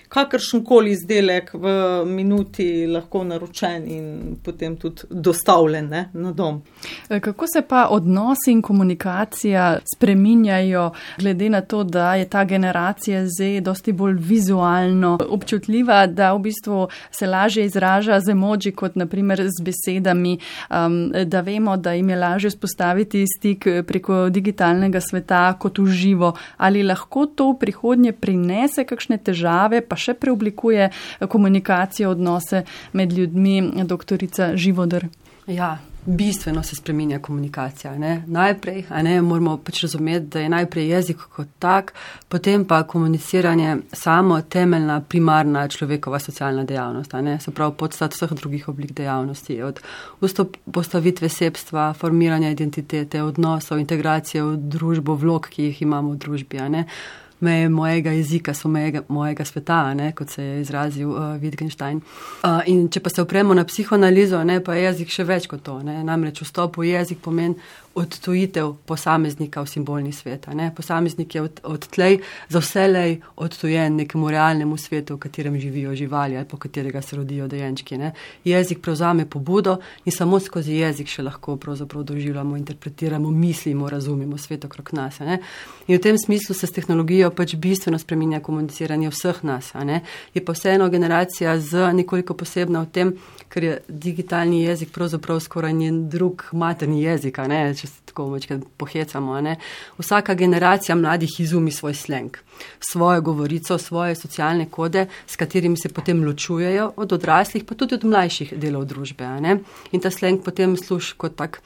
kakršen koli izdelek v minuti lahko naročen in potem tudi dostavljen ne, na dom. E, kako se pa odnosi in komunikacija spreminjajo, glede na to, da je ta generacija Z dosti bolj vizualno občutljiva, da v bistvu se lažje izraža z emoji kot naprimer z besedami, um, da vemo, da jim je lažje spostaviti stik preko digitalnega sveta kot v živo. Ali lahko to v prihodnje prinese kakšne težave, pa še preoblikuje komunikacijo, odnose med ljudmi, doktorica Živodr? Ja, bistveno se spremenja komunikacija. Ne? Najprej ne, moramo pač razumeti, da je najprej jezik kot tak, potem pa komuniciranje samo temeljna, primarna človekova socialna dejavnost. Se pravi, podstat vseh drugih oblik dejavnosti, od postavitve sebstva, formiranja identitete, odnosov, integracije v družbo, vlog, ki jih imamo v družbi meje mojega jezika, so meje mojega sveta, ne, kot se je izrazil uh, Wittgenstein. Uh, in če pa se opremo na psihoanalizo, ne, pa je jezik še več kot to. Ne. Namreč vstop v jezik pomeni odtujitev posameznika v simbolni svet. Posameznik je od, odtlej za vselej odtujen nekemu realnemu svetu, v katerem živijo živali ali po katerega se rodijo dojenčki. Ne. Jezik prevzame pobudo in samo skozi jezik še lahko doživljamo, interpretiramo, mislimo, razumemo svet okrog nas. Ne. In v tem smislu se s tehnologijo pač bistveno spreminja komuniciranje vseh nas. Je pa vseeno generacija z nekoliko posebna v tem, ker je digitalni jezik pravzaprav skoraj njen drug materni jezik, če se tako večkrat pohecamo. Ne? Vsaka generacija mladih izumi svoj sleng, svojo govorico, svoje socialne kode, s katerimi se potem ločujejo od odraslih, pa tudi od mlajših delov družbe. In ta sleng potem služi kot tak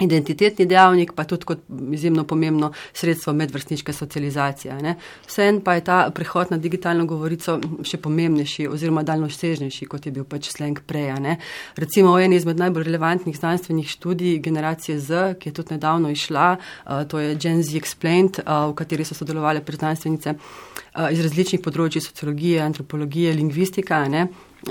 identitetni dejavnik, pa tudi kot izjemno pomembno sredstvo medvrstniške socializacije. Vsem pa je ta prehod na digitalno govorico še pomembnejši oziroma daljnosežnejši, kot je bil pač sleng prej. Recimo v eni izmed najbolj relevantnih znanstvenih študij generacije Z, ki je tudi nedavno išla, to je Gen Z Explained, v kateri so sodelovali predznanstvenice iz različnih področji sociologije, antropologije, lingvistika. Ne?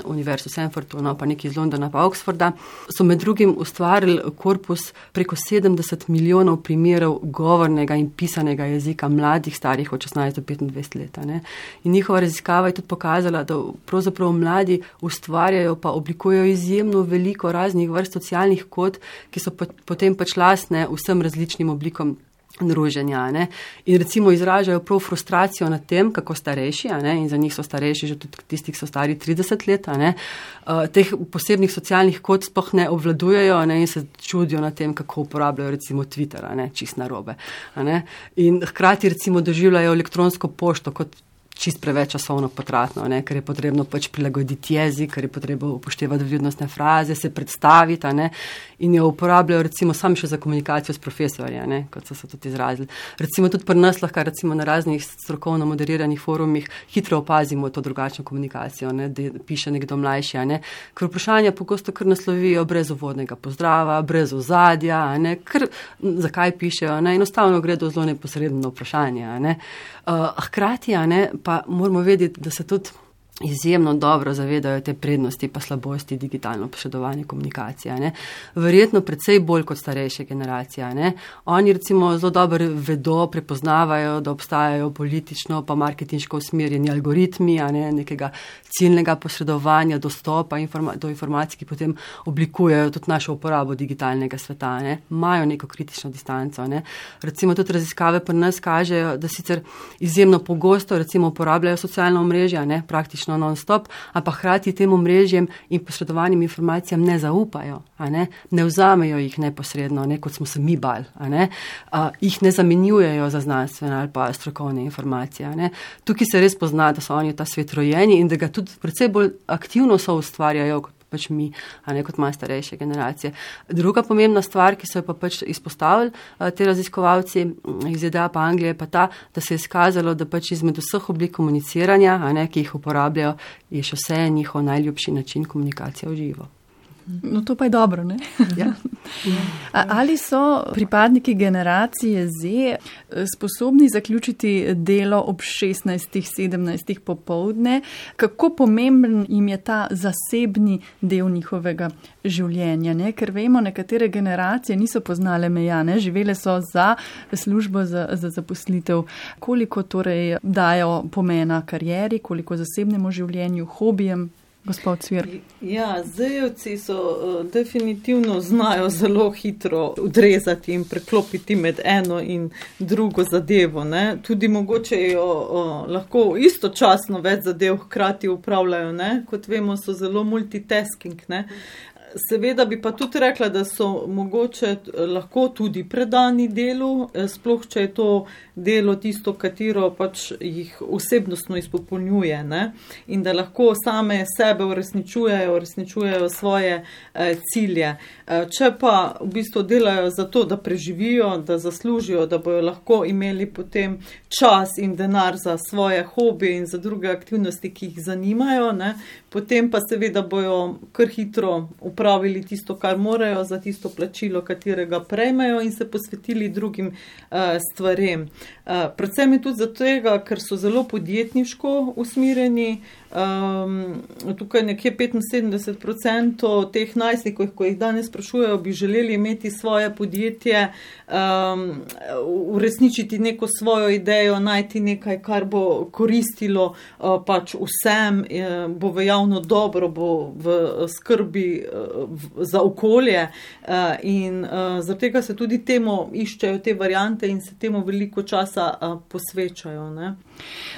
Univerzo Stanfordu, no, pa nekaj iz Londona, pa Oxforda, so med drugim ustvarili korpus preko 70 milijonov primerov govornega in pisanega jezika mladih, starih od 16 do 25 let. Ne. In njihova raziskava je tudi pokazala, da pravzaprav mladi ustvarjajo pa oblikujejo izjemno veliko raznih vrst socialnih kod, ki so potem pač lasne vsem različnim oblikom druženja. Ne? In recimo izražajo prav frustracijo nad tem, kako starejši, in za njih so starejši že tudi tisti, ki so stari 30 let, uh, teh posebnih socialnih kod spoh ne obvladujejo ne? in se čudijo nad tem, kako uporabljajo recimo Twitter, čist narobe. In hkrati recimo doživljajo elektronsko pošto kot čist preveč časovno potratno, ne? ker je potrebno pač prilagoditi jezik, ker je potrebno upoštevati vljudnostne fraze, se predstaviti ne? in jo uporabljajo recimo sami še za komunikacijo s profesorji, ne? kot so se tudi izrazili. Recimo tudi pri nas lahko recimo na raznih strokovno moderiranih forumih hitro opazimo to drugačno komunikacijo, ne? da piše nekdo mlajši, ne? ker vprašanja pogosto kar naslovijo brez uvodnega pozdrava, brez ozadja, ker zakaj pišejo, ne? enostavno gre do zelo neposredno vprašanje. Ne? Uh, hkrati, ne, pa moramo vedeti, da se tudi izjemno dobro zavedajo te prednosti pa slabosti digitalno posredovanje komunikacije. Ne. Verjetno predvsej bolj kot starejše generacije. Ne. Oni recimo zelo dobro vedo, prepoznavajo, da obstajajo politično pa marketinško usmerjeni algoritmi, ne nekega ciljnega posredovanja, dostopa informa do informacij, ki potem oblikujejo tudi našo uporabo digitalnega sveta. Ne. Imajo neko kritično distanco. Ne. Recimo tudi raziskave pri nas kažejo, da sicer izjemno pogosto recimo uporabljajo socialna omrežja, ne, praktično praktično non-stop, ampak hkrati tem omrežjem in posredovanim informacijam ne zaupajo, ne? ne vzamejo jih neposredno, ne kot smo se mi bali, ne? A, jih ne zamenjujejo za znanstvene ali pa strokovne informacije. Ne? Tukaj se res pozna, da so oni ta svet rojeni in da ga tudi predvsej bolj aktivno so ustvarjajo kot pač mi, a ne kot malo starejše generacije. Druga pomembna stvar, ki so jo pa pač izpostavili te raziskovalci iz ZDA pa Anglije, je pa ta, da se je skazalo, da pač izmed vseh oblik komuniciranja, a ne, ki jih uporabljajo, je še vse njihov najljubši način komunikacije v živo. No, to pa je dobro. Ja. Ali so pripadniki generacije Z eh, sposobni zaključiti delo ob 16-17 popovdne? Kako pomemben jim je ta zasebni del njihovega življenja? Ne? Ker vemo, nekatere generacije niso poznale meja, ne? živele so za službo, za, za zaposlitev. Koliko torej dajo pomena karieri, koliko zasebnemu življenju, hobijem? Gospod Cvir. Ja, zajevci so uh, definitivno znajo zelo hitro odrezati in preklopiti med eno in drugo zadevo. Ne? Tudi mogoče jo uh, lahko istočasno več zadev hkrati upravljajo. Ne? Kot vemo, so zelo multitasking. Ne? Seveda bi pa tudi rekla, da so mogoče eh, lahko tudi predani delu, eh, sploh če je to delo tisto, katero pač jih osebnostno izpopolnjuje ne? in da lahko same sebe uresničujejo, uresničujejo svoje eh, cilje. Eh, če pa v bistvu delajo za to, da preživijo, da zaslužijo, da bojo lahko imeli potem čas in denar za svoje hobije in za druge aktivnosti, ki jih zanimajo, ne? potem pa seveda bojo kar hitro upravljati opravili tisto, kar morajo za tisto plačilo, katerega prejmejo in se posvetili drugim uh, stvarem. Uh, predvsem je tudi zato, ker so zelo podjetniško usmirjeni, Um, tukaj nekje 75% teh najstnikov, ko jih danes sprašujejo, bi želeli imeti svoje podjetje, um, uresničiti neko svojo idejo, najti nekaj, kar bo koristilo uh, pač vsem, uh, bo v javno dobro, bo v skrbi uh, v, za okolje. Uh, in uh, zaradi tega se tudi temu iščejo te variante in se temu veliko časa uh, posvečajo. Ne?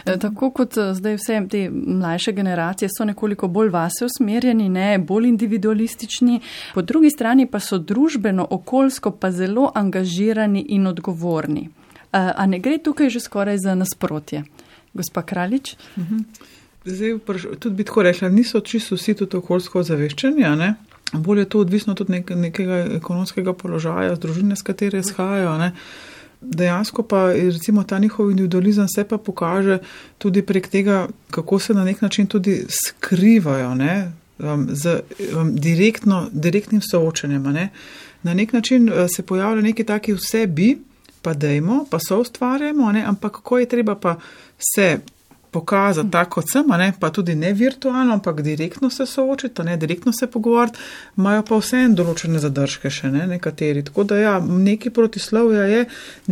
E, tako kot uh, zdaj vse te mlajše generacije so nekoliko bolj vase usmerjeni, ne bolj individualistični, po drugi strani pa so družbeno, okoljsko pa zelo angažirani in odgovorni. A, a ne gre tukaj že skoraj za nasprotje? Gospa Kraljič? Mhm. Zdaj, tudi bi tako rekla, niso čisto vsi tudi okoljsko zaveščeni, ne? Bolje je to odvisno tudi nek, nekega ekonomskega položaja, z družine, z katere izhajajo dejansko pa recimo ta njihov individualizem se pa pokaže tudi prek tega, kako se na nek način tudi skrivajo ne, um, z um, direktno, direktnim soočenjem. Ne. Na nek način uh, se pojavlja neki taki vse bi, pa dejmo, pa so ustvarjamo, ne, ampak kako je treba pa se pokazati tako, kot sem, ne, pa tudi ne virtualno, ampak direktno se soočiti, ne direktno se pogovarjati, imajo pa vse en določene zadržke še ne, nekateri. Tako da ja, neki protislovja je,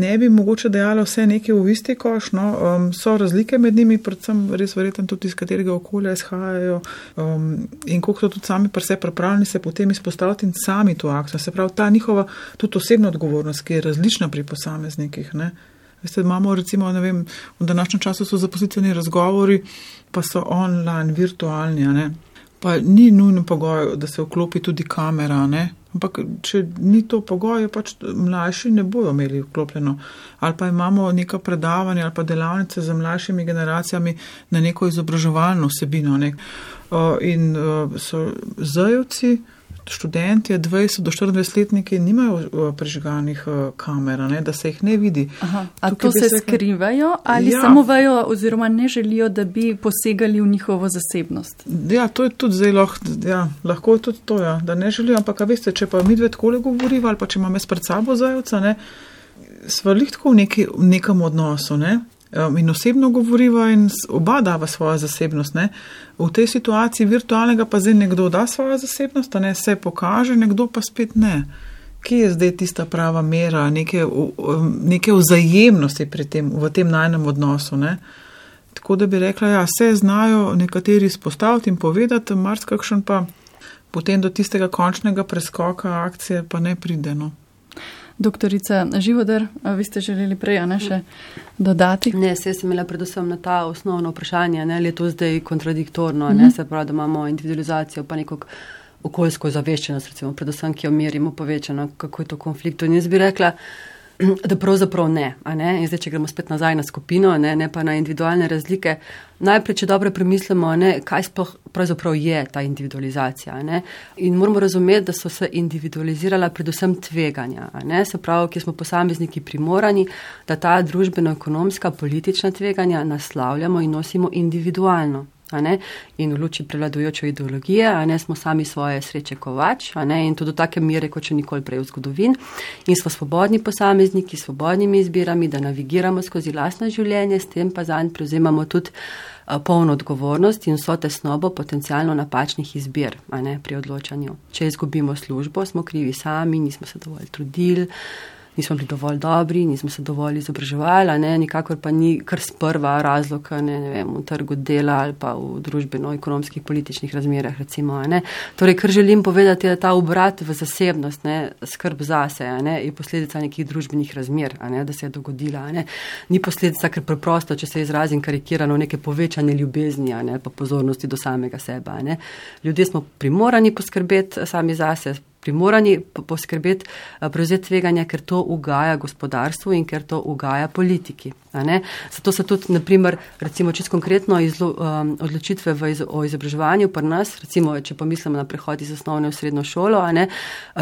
ne bi mogoče dejala vse neke v isti koš, no, um, so razlike med njimi, predvsem res verjetno tudi iz katerega okolja izhajajo um, in koliko so tudi sami pri sebi pripravljeni se potem izpostaviti in sami to akcijo. Se pravi, ta njihova tudi osebna odgovornost, ki je različna pri posameznikih. Ne. Veste, imamo recimo, ne vem, v današnjem času so zaposlitveni razgovori, pa so online, virtualni, ne? pa ni nujno pogoj, da se vklopi tudi kamera, ne? ampak če ni to pogoj, pač mlajši ne bojo imeli vklopljeno. Ali pa imamo neka predavanja ali pa delavnice za mlajšimi generacijami na neko izobraževalno vsebino. Ne? In so zajovci, študenti, 20 do 24 letniki, nimajo uh, prežiganih uh, kamer, ne, da se jih ne vidi. Aha, a Tukaj to se sekla... skrivajo ali ja. samo vejo oziroma ne želijo, da bi posegali v njihovo zasebnost? Ja, to je tudi zelo lahko, ja, lahko je tudi to, ja, da ne želijo, ampak veste, če pa mi dve takole govoriva ali pa če imam jaz pred sabo zajovca, ne, sva lihtko v, neki, v nekem odnosu, ne, in osebno govoriva in oba dava svojo zasebnost. Ne. V tej situaciji virtualnega pa zdaj nekdo da svojo zasebnost, ne se pokaže, nekdo pa spet ne. Kje je zdaj tista prava mera neke, um, neke vzajemnosti tem, v tem najnem odnosu? Ne. Tako da bi rekla, ja, vse znajo nekateri izpostaviti in povedati, marsikakšen pa potem do tistega končnega preskoka akcije pa ne pride. No. Doktorica Živodar, vi ste želeli prej ne, še dodati? Ne, se sem imela predvsem na ta osnovno vprašanje, ne, ali je to zdaj kontradiktorno, mm -hmm. ne, se pravi, da imamo individualizacijo pa neko okoljsko zaveščenost, recimo, predvsem, ki jo merimo povečano, kako je to konflikt. In jaz bi rekla, da pravzaprav ne. ne? In zdaj, če gremo spet nazaj na skupino, ne, ne pa na individualne razlike, najprej, če dobro premislimo, ne, kaj sploh pravzaprav je ta individualizacija. Ne? In moramo razumeti, da so se individualizirala predvsem tveganja. Ne? Se pravi, ki smo posamezniki primorani, da ta družbeno-ekonomska, politična tveganja naslavljamo in nosimo individualno. In v luči prevladujoče ideologije, a ne smo sami svoje sreče kovač, a ne in to do take mere, kot še nikoli prej v zgodovini. In smo svobodni posamezniki, svobodnimi izbirami, da navigiramo skozi lastno življenje, s tem pa zanj prevzemamo tudi polno odgovornost in vso tesnobo potencialno napačnih izbir pri odločanju. Če izgubimo službo, smo krivi sami, nismo se dovolj trudili nismo bili dovolj dobri, nismo se dovolj izobraževali, ne, nikakor pa ni kar sprva razlog ne, ne vem, v trgu dela ali pa v družbeno-ekonomskih političnih razmerah. Recimo, torej, kar želim povedati, je, ta obrat v zasebnost, ne, skrb zase, ne, je posledica nekih družbenih razmer, ne, da se je dogodila. Ne. Ni posledica, ker preprosto, če se izrazim karikirano, neke povečane ljubezni ne, pa pozornosti do samega sebe. Ne. Ljudje smo primorani poskrbeti sami zase primorani poskrbeti, eh, prevzeti tveganja, ker to ugaja gospodarstvu in ker to ugaja politiki. Zato se tudi, naprimer, recimo čist konkretno izlo, um, odločitve iz, o izobraževanju pri nas, recimo, če pomislimo na prehod iz osnovne v srednjo šolo, ne,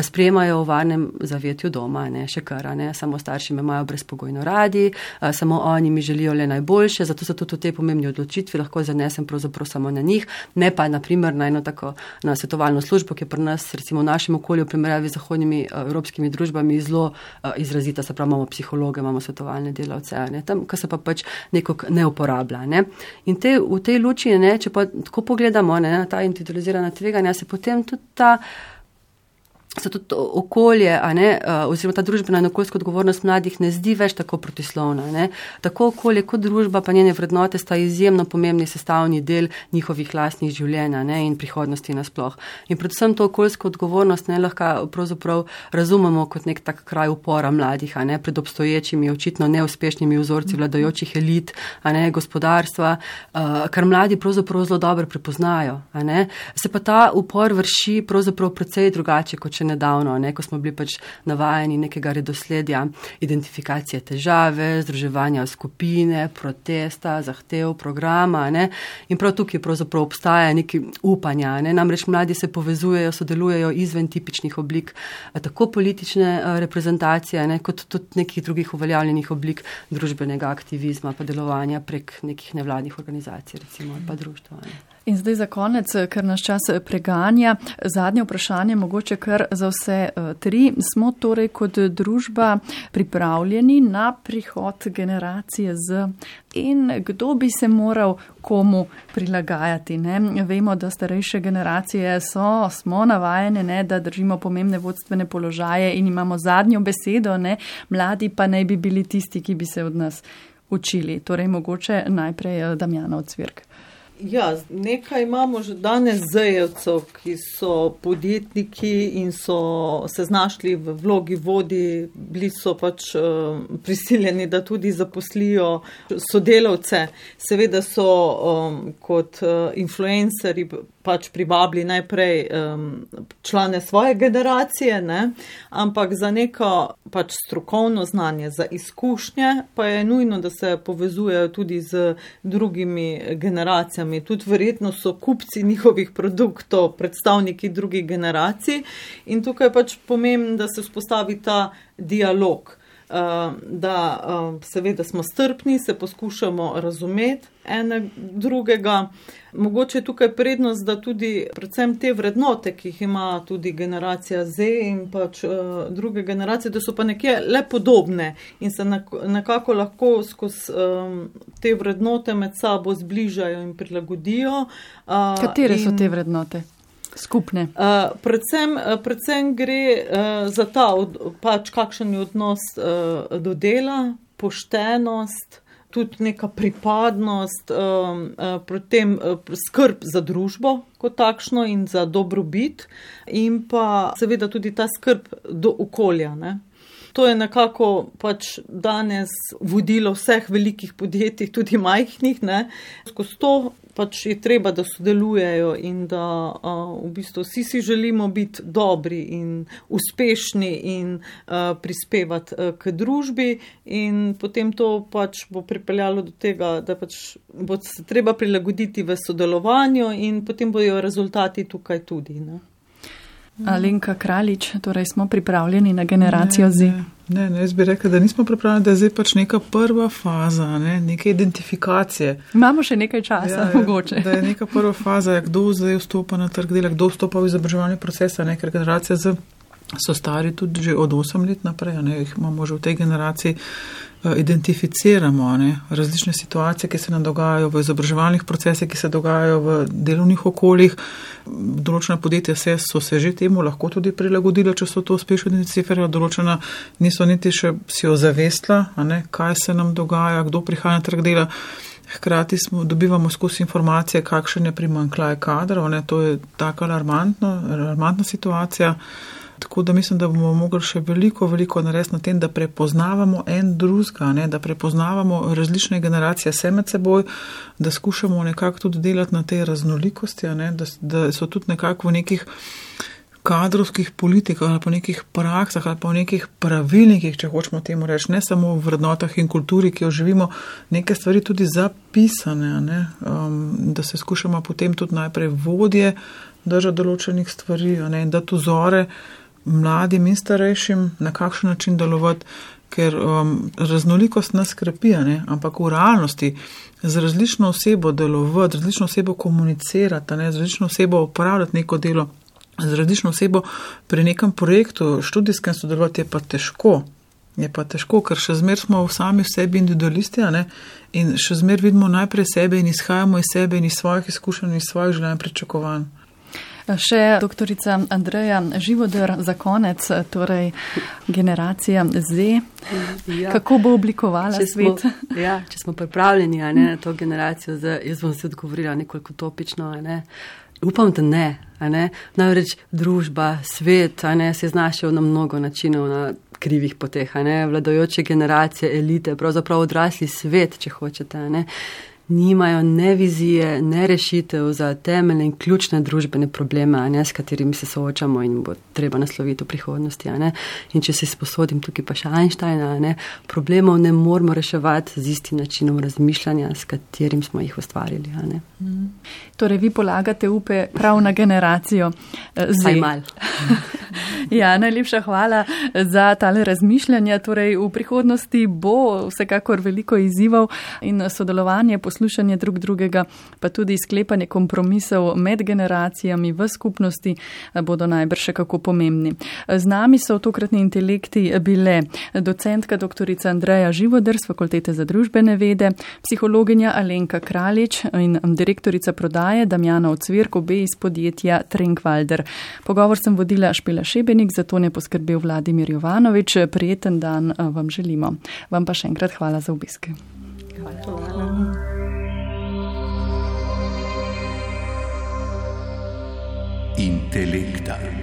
sprejemajo v varnem zavetju doma, ne, še kar, ne, samo starši me imajo brezpogojno radi, samo oni mi želijo le najboljše, zato se tudi v tej pomembni odločitvi lahko zanesem pravzaprav samo na njih, ne pa naprimer na eno tako na svetovalno službo, ki je pri nas, recimo v našem okolju, v primerjavi z zahodnimi evropskimi družbami, zelo izrazita, se pravi, imamo psihologe, imamo svetovalne delavce. Ne, tam, ki se pa pač nekako ne uporablja. Ne. In te, v tej luči, ne, če pa tako pogledamo ne, na ta individualizirana tveganja, se potem tudi ta se tudi okolje, ne, oziroma ta družbena in okoljska odgovornost mladih ne zdi več tako protislovna. Ne. Tako okolje kot družba pa njene vrednote sta izjemno pomembni sestavni del njihovih lastnih življenja ne, in prihodnosti nasploh. In predvsem to okoljsko odgovornost ne lahko pravzaprav razumemo kot nek tak kraj upora mladih, ne, pred obstoječimi, očitno neuspešnimi vzorci vladajočih elit, ne, gospodarstva, kar mladi pravzaprav zelo dobro prepoznajo. Se pa ta upor vrši pravzaprav precej drugače kot še nedavno, ne, ko smo bili pač navajeni nekega redosledja identifikacije težave, združevanja skupine, protesta, zahtev, programa. Ne, in prav tukaj pravzaprav obstaja neki upanja. Ne, namreč mladi se povezujejo, sodelujejo izven tipičnih oblik tako politične reprezentacije, ne, kot tudi nekih drugih uveljavljenih oblik družbenega aktivizma, pa delovanja prek nekih nevladnih organizacij, recimo, pa društva. Ne. In zdaj za konec, ker nas čas preganja, zadnje vprašanje, mogoče kar za vse eh, tri. Smo torej kot družba pripravljeni na prihod generacije Z in kdo bi se moral komu prilagajati? Ne? Vemo, da starejše generacije so, smo navajene, ne, da držimo pomembne vodstvene položaje in imamo zadnjo besedo, ne? mladi pa naj bi bili tisti, ki bi se od nas učili. Torej, mogoče najprej eh, Damjana Odsvirk. Ja, nekaj imamo že danes zajevcev, ki so podjetniki in so se znašli v vlogi vodi, bili so pač uh, prisiljeni, da tudi zaposlijo sodelavce. Seveda so um, kot uh, influenceri pač privabili najprej um, člane svoje generacije, ne? ampak za neko pač strokovno znanje, za izkušnje, pa je nujno, da se povezujejo tudi z drugimi generacijami. Tudi verjetno so kupci njihovih produktov, predstavniki drugih generacij in tukaj pač pomembno, da se vzpostavi ta dialog. Da, seveda, smo strpni, se poskušamo razumeti ene drugega. Mogoče je tukaj prednost, da tudi predvsem te vrednote, ki jih ima tudi generacija Z in pač uh, druge generacije, da so pa nekje le podobne in se nekako lahko skozi um, te vrednote med sabo zbližajo in prilagodijo. Uh, Katere in, so te vrednote? Skupne. Uh, predvsem, predvsem gre uh, za ta, od, pač kakšen je odnos uh, do dela, poštenost, tudi neka pripadnost, um, uh, potem uh, skrb za družbo kot takšno in za dobrobit, in pa seveda tudi ta skrb do okolja. Ne? To je nekako pač danes vodilo vseh velikih podjetij, tudi majhnih. Skozi to pač je treba, da sodelujejo in da a, v bistvu vsi si želimo biti dobri in uspešni in a, prispevati a, k družbi, in potem to pač bo pripeljalo do tega, da pač bo se treba prilagoditi v sodelovanju, in potem bojo rezultati tukaj tudi. Ne. Alenka Kraljič, torej smo pripravljeni na generacijo ne, Z. Ne, ne, ne, jaz bi rekla, da nismo pripravljeni, da je zdaj pač neka prva faza, ne, neke identifikacije. Imamo še nekaj časa, ja, mogoče. Da je neka prva faza, ja, kdo zdaj vstopa na trg dela, kdo vstopa v izobraževanje procesa, ne, ker generacija Z so stari tudi že od 8 let naprej, ne, jih imamo že v tej generaciji. Eh, identificiramo ne, različne situacije, ki se nam dogajajo v izobraževalnih procesih, ki se dogajajo v delovnih okoljih. Določena podjetja se, so se že temu lahko tudi prilagodila, če so to uspešno identificirala, določena niso niti še si jo zavestla, ne, kaj se nam dogaja, kdo prihaja na trg dela. Hkrati smo, dobivamo skozi informacije, kakšen je primankljaj kadrov, ne, to je tako alarmantna situacija. Tako da mislim, da bomo mogli še veliko, veliko narediti na tem, da prepoznavamo en drugega, da prepoznavamo različne generacije vse med seboj, da skušamo nekako tudi delati na tej raznolikosti, da, da so tudi nekako v nekih kadrovskih politikah ali pa nekih praksah ali pa v nekih pravilnikih, če hočemo temu reči, ne samo v vrednotah in kulturi, ki jo živimo, neke stvari tudi zapisane, um, da se skušamo potem tudi najprej vodje držati določenih stvari in da tu zore mladim in starejšim, na kakšen način delovati, ker um, raznolikost nas krepi, ampak v realnosti z različno osebo delovati, z različno osebo komunicirati, ne, z različno osebo upravljati neko delo, z različno osebo pri nekem projektu študijskem sodelovati je pa težko. Je pa težko, ker še zmer smo v sami sebi individualisti in še zmer vidimo najprej sebe in izhajamo iz sebe in iz svojih izkušenj in iz svojih in pričakovanj. Še doktorica Andreja Živodr za konec, torej generacija Z. Ja. Kako bo oblikovala če svet? Smo, ja, če smo pripravljeni ne, na to generacijo Z, jaz bom se odgovorila nekoliko topično. Ne. Upam, da ne. ne. Namreč družba, svet ne, se je znašel na mnogo načinov. Na krivih poteh, vladajoče generacije, elite, pravzaprav odrasli svet, če hočete. Ne nimajo ne vizije, ne rešitev za temeljne in ključne družbene probleme, ne, s katerimi se soočamo in bo treba nasloviti v prihodnosti. In če se sposodim tukaj pa še Einsteina, ne, problemov ne moramo reševati z istim načinom razmišljanja, s katerim smo jih ustvarili. Mm. Torej, vi polagate upe prav na generacijo eh, Z. ja, najlepša hvala za tale razmišljanja. Torej, v prihodnosti bo vsekakor veliko izzivov in sodelovanje poslušanje drug drugega, pa tudi sklepanje kompromisov med generacijami v skupnosti eh, bodo najbrž še kako pomembni. Z nami so v tokratni intelekti bile docentka dr. Andreja Živodr z Fakultete za družbene vede, psihologinja Alenka Kraljič in direktorica prodaje Damjana Ocvirk, obe iz podjetja Trenkwalder. Pogovor sem vodila Špela Šebenik, zato ne poskrbel Vladimir Jovanovič. Prijeten dan eh, vam želimo. Vam pa še enkrat hvala za obisk. Hvala. hvala. intelecta.